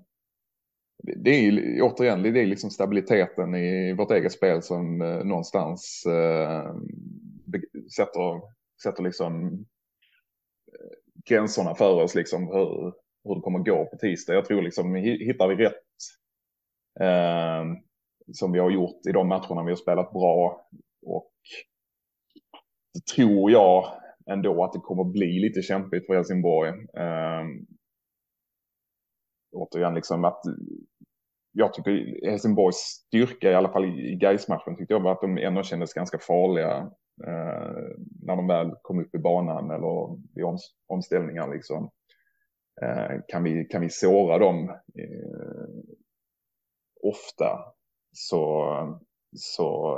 det är återigen, det är liksom stabiliteten i vårt eget spel som eh, någonstans eh, sätter sätter liksom eh, gränserna för oss, liksom hur, hur det kommer gå på tisdag. Jag tror liksom hittar vi rätt eh, som vi har gjort i de matcherna vi har spelat bra och det tror jag ändå att det kommer bli lite kämpigt för Helsingborg. Eh, återigen liksom att jag tycker Helsingborgs styrka i alla fall i Gais-matchen tyckte jag var att de ändå kändes ganska farliga Eh, när de väl kom upp i banan eller vid om, omställningar liksom. Eh, kan, vi, kan vi såra dem eh, ofta så, så,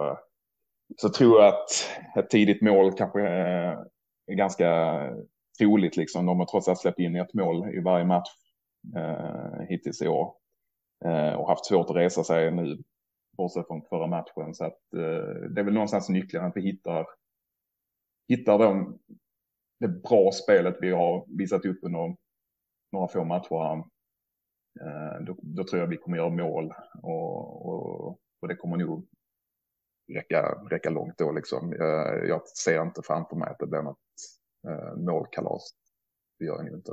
så tror jag att ett tidigt mål kanske eh, är ganska troligt. Liksom. De har trots allt släppt in ett mål i varje match eh, hittills i år eh, och haft svårt att resa sig nu bortsett från förra matchen. Så att, eh, det är väl någonstans nyckeln att vi hittar, hittar de, det bra spelet vi har visat upp under några få matcher här. Eh, då, då, tror jag vi kommer göra mål och, och, och det kommer nog räcka, räcka långt då liksom. Jag, jag ser inte framför mig att det blir något eh, målkalas. Det gör jag nog inte.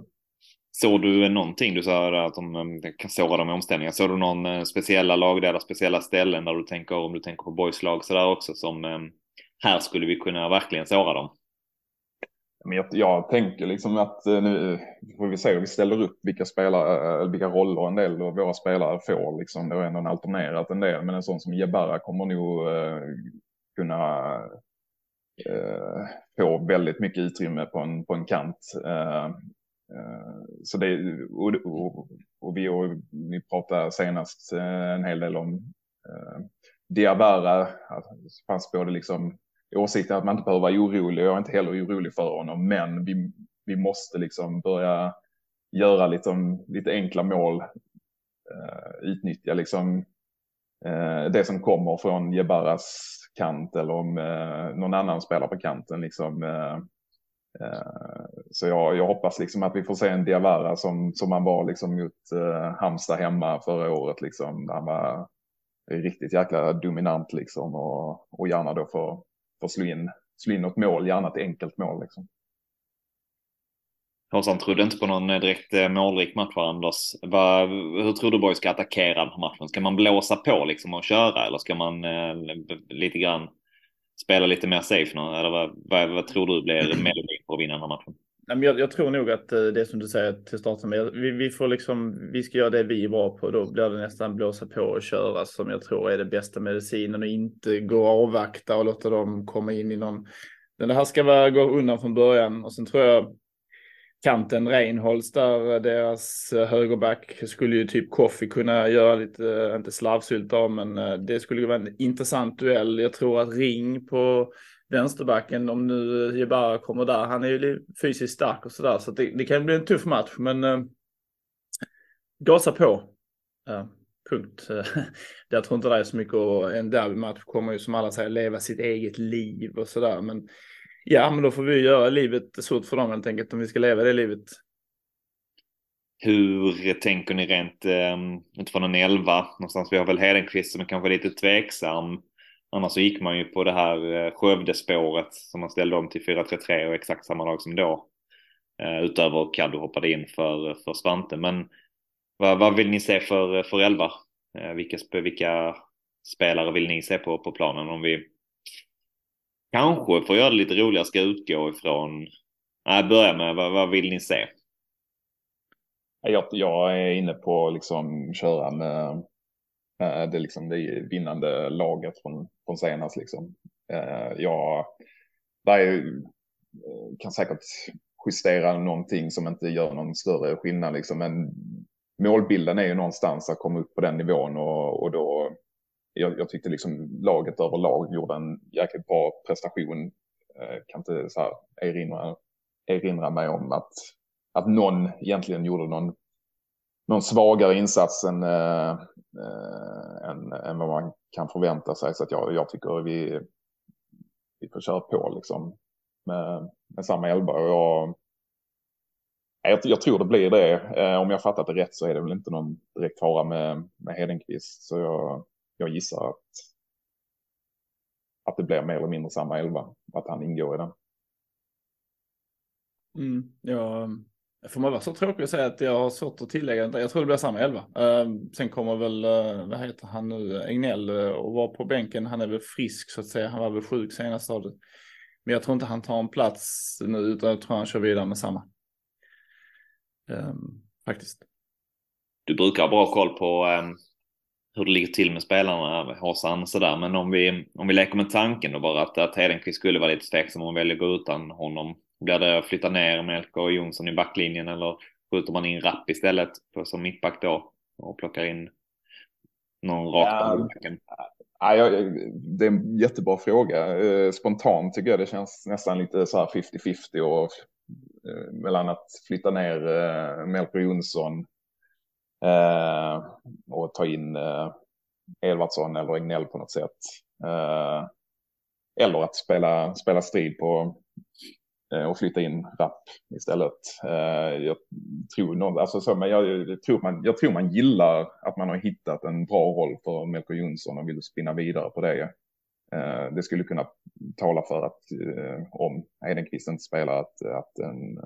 Såg du någonting? Du sa att de kan såra dem i omställningar. Såg du någon eh, speciella lagdelar, speciella ställen där du tänker, om du tänker på boys lag sådär också som ehm, här skulle vi kunna verkligen såra dem? Men jag, jag tänker liksom att eh, nu eh, får vi se hur vi ställer upp vilka spelare, vilka roller en del av våra spelare får. Liksom. Det har ändå alternerat en del, men en sån som Jebara kommer nog kunna eh, få väldigt mycket utrymme på en, på en kant. Eh, Eh, så det, och, och, och vi, och, vi pratade senast eh, en hel del om eh, Diawara. Det fanns både liksom åsikten att man inte behöver vara orolig. Jag är inte heller orolig för honom, men vi, vi måste liksom börja göra liksom, lite enkla mål. Eh, utnyttja liksom eh, det som kommer från Jebaras kant eller om eh, någon annan spelar på kanten. Liksom, Eh, så jag, jag hoppas liksom att vi får se en Diawara som, som han var liksom mot eh, Halmstad hemma förra året. Liksom. Han var riktigt jäkla dominant liksom och, och gärna då får för att slå in, slå in något mål, gärna ett enkelt mål. Liksom. Håsan trodde inte på någon eh, direkt målrik match för Anders. Vad, hur tror du Borg ska attackera den här matchen? Ska man blåsa på liksom och köra eller ska man eh, lite grann spela lite mer safe? Nu? Eller vad, vad, vad tror du blir melodin för att vinna den här matchen? Jag, jag tror nog att eh, det som du säger till starten, vi, vi får liksom, vi ska göra det vi är bra på. Då blir det nästan blåsa på och köra som jag tror är det bästa medicinen och inte gå och avvakta och låta dem komma in i någon. Men det här ska vara, gå undan från början och sen tror jag kanten Reinholds där, eh, deras eh, högerback skulle ju typ Koffi kunna göra lite, eh, inte slarvsylta av, men det skulle ju vara en intressant duell. Jag tror att Ring på vänsterbacken, om nu Jebara kommer där, han är ju fysiskt stark och sådär, så, det, det, kan bli en tuff match, men äh, gasa på. Äh, punkt. jag tror inte det är så mycket och en derbymatch kommer ju som alla säger leva sitt eget liv och sådär, men ja, men då får vi göra livet svårt för dem helt enkelt om vi ska leva det livet. Hur tänker ni rent um, utifrån en elva? Någonstans vi har väl Hedenqvist som är kanske lite tveksam. Annars så gick man ju på det här eh, Skövdespåret som man ställde om till 4-3-3 och exakt samma lag som då. Eh, utöver Kaddo hoppade in för, för Svante. Men vad, vad vill ni se för, för elva? Eh, vilka, vilka spelare vill ni se på, på planen? Om vi kanske får göra det lite roligare ska utgå ifrån, nej börja med vad, vad vill ni se? Jag, jag är inne på liksom köra med eh, det liksom det vinnande laget från, från senast liksom. Eh, jag där eh, kan säkert justera någonting som inte gör någon större skillnad liksom. Men målbilden är ju någonstans att komma upp på den nivån och, och då jag, jag tyckte liksom laget överlag gjorde en jäkligt bra prestation. Eh, kan inte så här erinra, erinra mig om att, att någon egentligen gjorde någon någon svagare insats än, äh, än, än vad man kan förvänta sig. Så att jag, jag tycker vi, vi får köra på liksom med, med samma elva. Och jag, jag, tror det blir det. Eh, om jag fattat det rätt så är det väl inte någon direkt fara med, med Hedenqvist. Så jag, jag gissar att, att det blir mer eller mindre samma elva. Att han ingår i den. Mm, ja, Får man vara så tråkig att säga att jag har svårt att tillägga? Jag tror det blir samma elva. Uh, sen kommer väl, uh, vad heter han nu, Egnell uh, och vara på bänken. Han är väl frisk så att säga. Han var väl sjuk senast stadiet. Men jag tror inte han tar en plats nu utan jag tror han kör vidare med samma. Um, faktiskt. Du brukar ha bra koll på um, hur det ligger till med spelarna hos han sådär. Men om vi, om vi leker med tanken då bara att, att Hedenqvist skulle vara lite tveksam om man väljer att gå utan honom blir det att flytta ner Melker och Jonsson i backlinjen eller skjuter man in Rapp istället på, som mittback då och plockar in någon rakt ja, ja, Det är en jättebra fråga. Eh, spontant tycker jag det känns nästan lite så här 50-50 och eh, mellan att flytta ner eh, Melker Jonsson Eh, och ta in eh, Edvardsson eller Egnell på något sätt. Eh, eller att spela, spela strid på Eh, och flytta in Rapp istället. Eh, jag tror, någon, alltså så, men jag, jag, tror man, jag tror man gillar att man har hittat en bra roll för Melker Jonsson och vill spinna vidare på det. Det skulle kunna tala för att om Hedenqvist inte spelar att, att, en,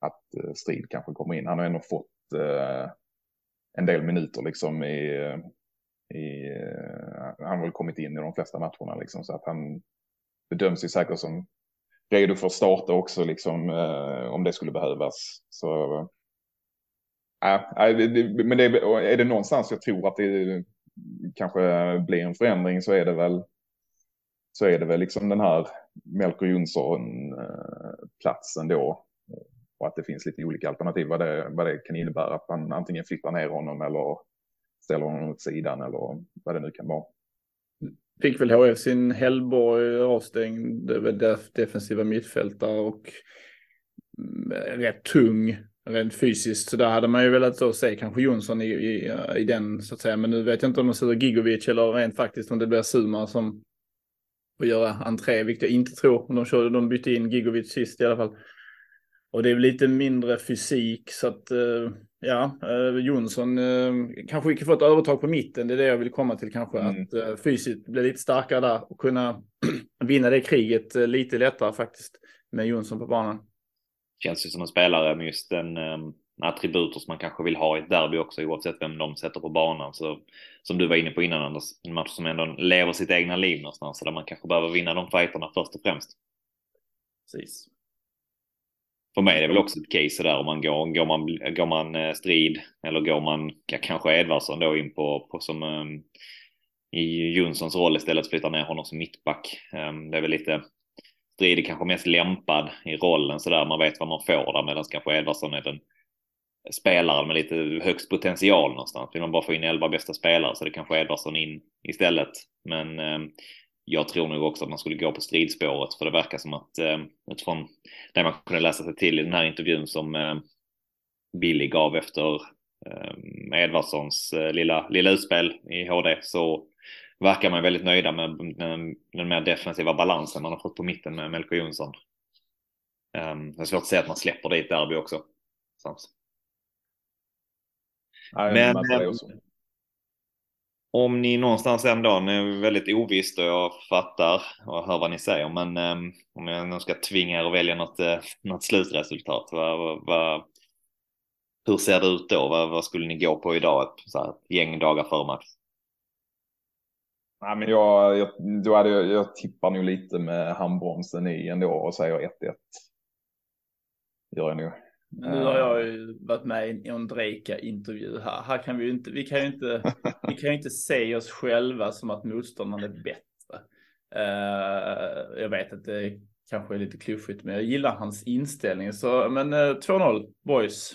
att Strid kanske kommer in. Han har ändå fått en del minuter liksom i, i eh, han har väl kommit in i de flesta matcherna liksom så att han bedöms ju säkert som redo för att starta också liksom eh, om det skulle behövas. Så, äh, äh, men det, är det någonstans jag tror att det kanske blir en förändring så är det väl så är det väl liksom den här Melker Jonsson-platsen eh, då. Och att det finns lite olika alternativ vad det, vad det kan innebära. Att man antingen flyttar ner honom eller ställer honom åt sidan eller vad det nu kan vara. Fick väl HF sin Hellborg avstängd, eh, defensiva mittfältare och mm, rätt tung rent fysiskt. Så där hade man ju velat se kanske Jonsson i, i, i den så att säga. Men nu vet jag inte om de sätter Gigovic eller rent faktiskt om det blir Suma som får göra entré, vilket jag inte tror. De, körde, de bytte in Gigovic sist i alla fall. Och det är lite mindre fysik så att eh, ja, eh, Jonsson eh, kanske inte får ett övertag på mitten. Det är det jag vill komma till kanske. Mm. Att fysiskt bli lite starkare där och kunna vinna det kriget lite lättare faktiskt med Jonsson på banan. Känns ju som en spelare med just den um, attributer som man kanske vill ha i ett derby också oavsett vem de sätter på banan. Så som du var inne på innan Anders, en match som ändå lever sitt egna liv någonstans så där man kanske behöver vinna de fighterna först och främst. Precis för mig är det väl också ett case där om man går, går man, går man eh, strid eller går man, ja, kanske Edvardsson då in på, på som um, i Jonssons roll istället flyttar ner honom som mittback. Um, det är väl lite, strid är kanske mest lämpad i rollen så där man vet vad man får där medan kanske Edvardsson är den spelaren med lite högst potential någonstans. Vill man bara få in elva bästa spelare så det kanske Edvardsson in istället. Men um, jag tror nog också att man skulle gå på stridspåret för det verkar som att eh, utifrån det man kunde läsa sig till i den här intervjun som eh, Billy gav efter eh, Edvardssons lilla, lilla utspel i HD så verkar man väldigt nöjda med den, den mer defensiva balansen man har fått på mitten med Melker Jonsson. Um, det är svårt att säga att man släpper ett derby också. Sams. Nej, men, men om ni någonstans ändå, nu är väldigt ovisst och jag fattar och hör vad ni säger, men um, om jag nu ska tvinga er att välja något, uh, något slutresultat, vad, vad, vad, hur ser det ut då? Vad, vad skulle ni gå på idag, ett, så här, ett gäng dagar före match? Nej, men jag, jag, då hade jag, jag tippar nog lite med handbromsen i ändå och säger 1-1. Gör jag nog. Nu har jag ju varit med i en Ondrejka-intervju här. Här kan vi ju inte, vi kan ju inte, vi kan ju inte se oss själva som att motståndaren är bättre. Uh, jag vet att det kanske är lite klyschigt, men jag gillar hans inställning. Så, men uh, eh, 2-0, boys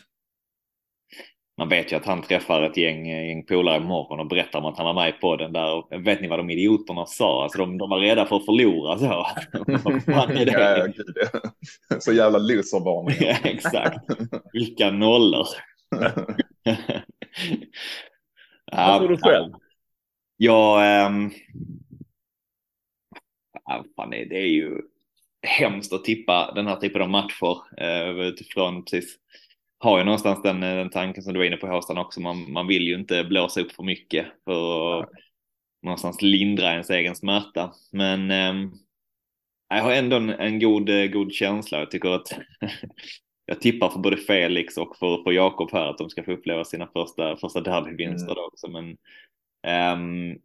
man vet ju att han träffar ett gäng, gäng polare imorgon och berättar om att han var med på den där. Vet ni vad de idioterna sa? Alltså de, de var rädda för att förlora så. är det? Ja, så jävla loservarning. ja, exakt. Vilka nollor. vad tror du själv? Ja, um... ja fan, det, det är ju hemskt att tippa den här typen av matcher uh, utifrån precis har ju någonstans den, eh, den tanken som du var inne på Håstan också. Man, man vill ju inte blåsa upp för mycket för att någonstans lindra ens egen smärta. Men eh, jag har ändå en, en god, eh, god känsla. Jag tycker att jag tippar för både Felix och för, för Jakob här att de ska få uppleva sina första, första derbyvinster mm. också. Men um,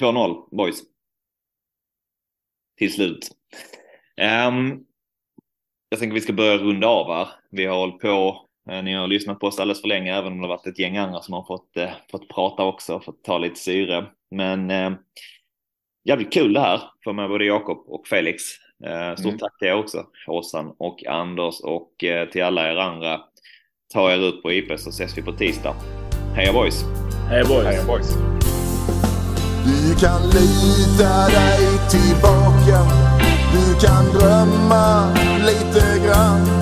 2-0 boys. Till slut. Um, jag tänker vi ska börja runda av här. Vi har hållit på, eh, ni har lyssnat på oss alldeles för länge, även om det har varit ett gäng andra som har fått, eh, fått prata också, fått ta lite syre. Men eh, jävligt kul det här för mig, både Jakob och Felix. Eh, stort mm. tack till er också, Åsan och Anders och eh, till alla er andra. Ta er ut på IP så ses vi på tisdag. Heja boys! Heja boys! Heja boys! Du kan lita dig tillbaka du kan drömma lite grann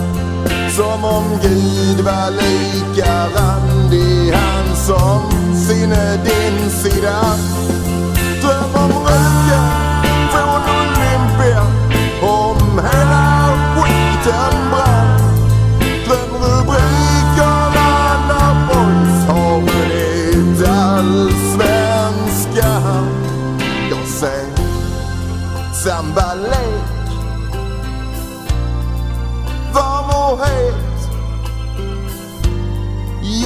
som om Gud var lika randig han som sinne din sida. Dröm om röken från Olympia om hela skiten brann. Dröm rubrikerna när boys har vunnit allsvenskan. Jag säger samba och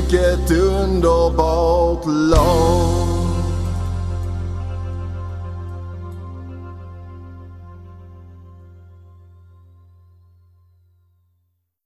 Vilket underbart lag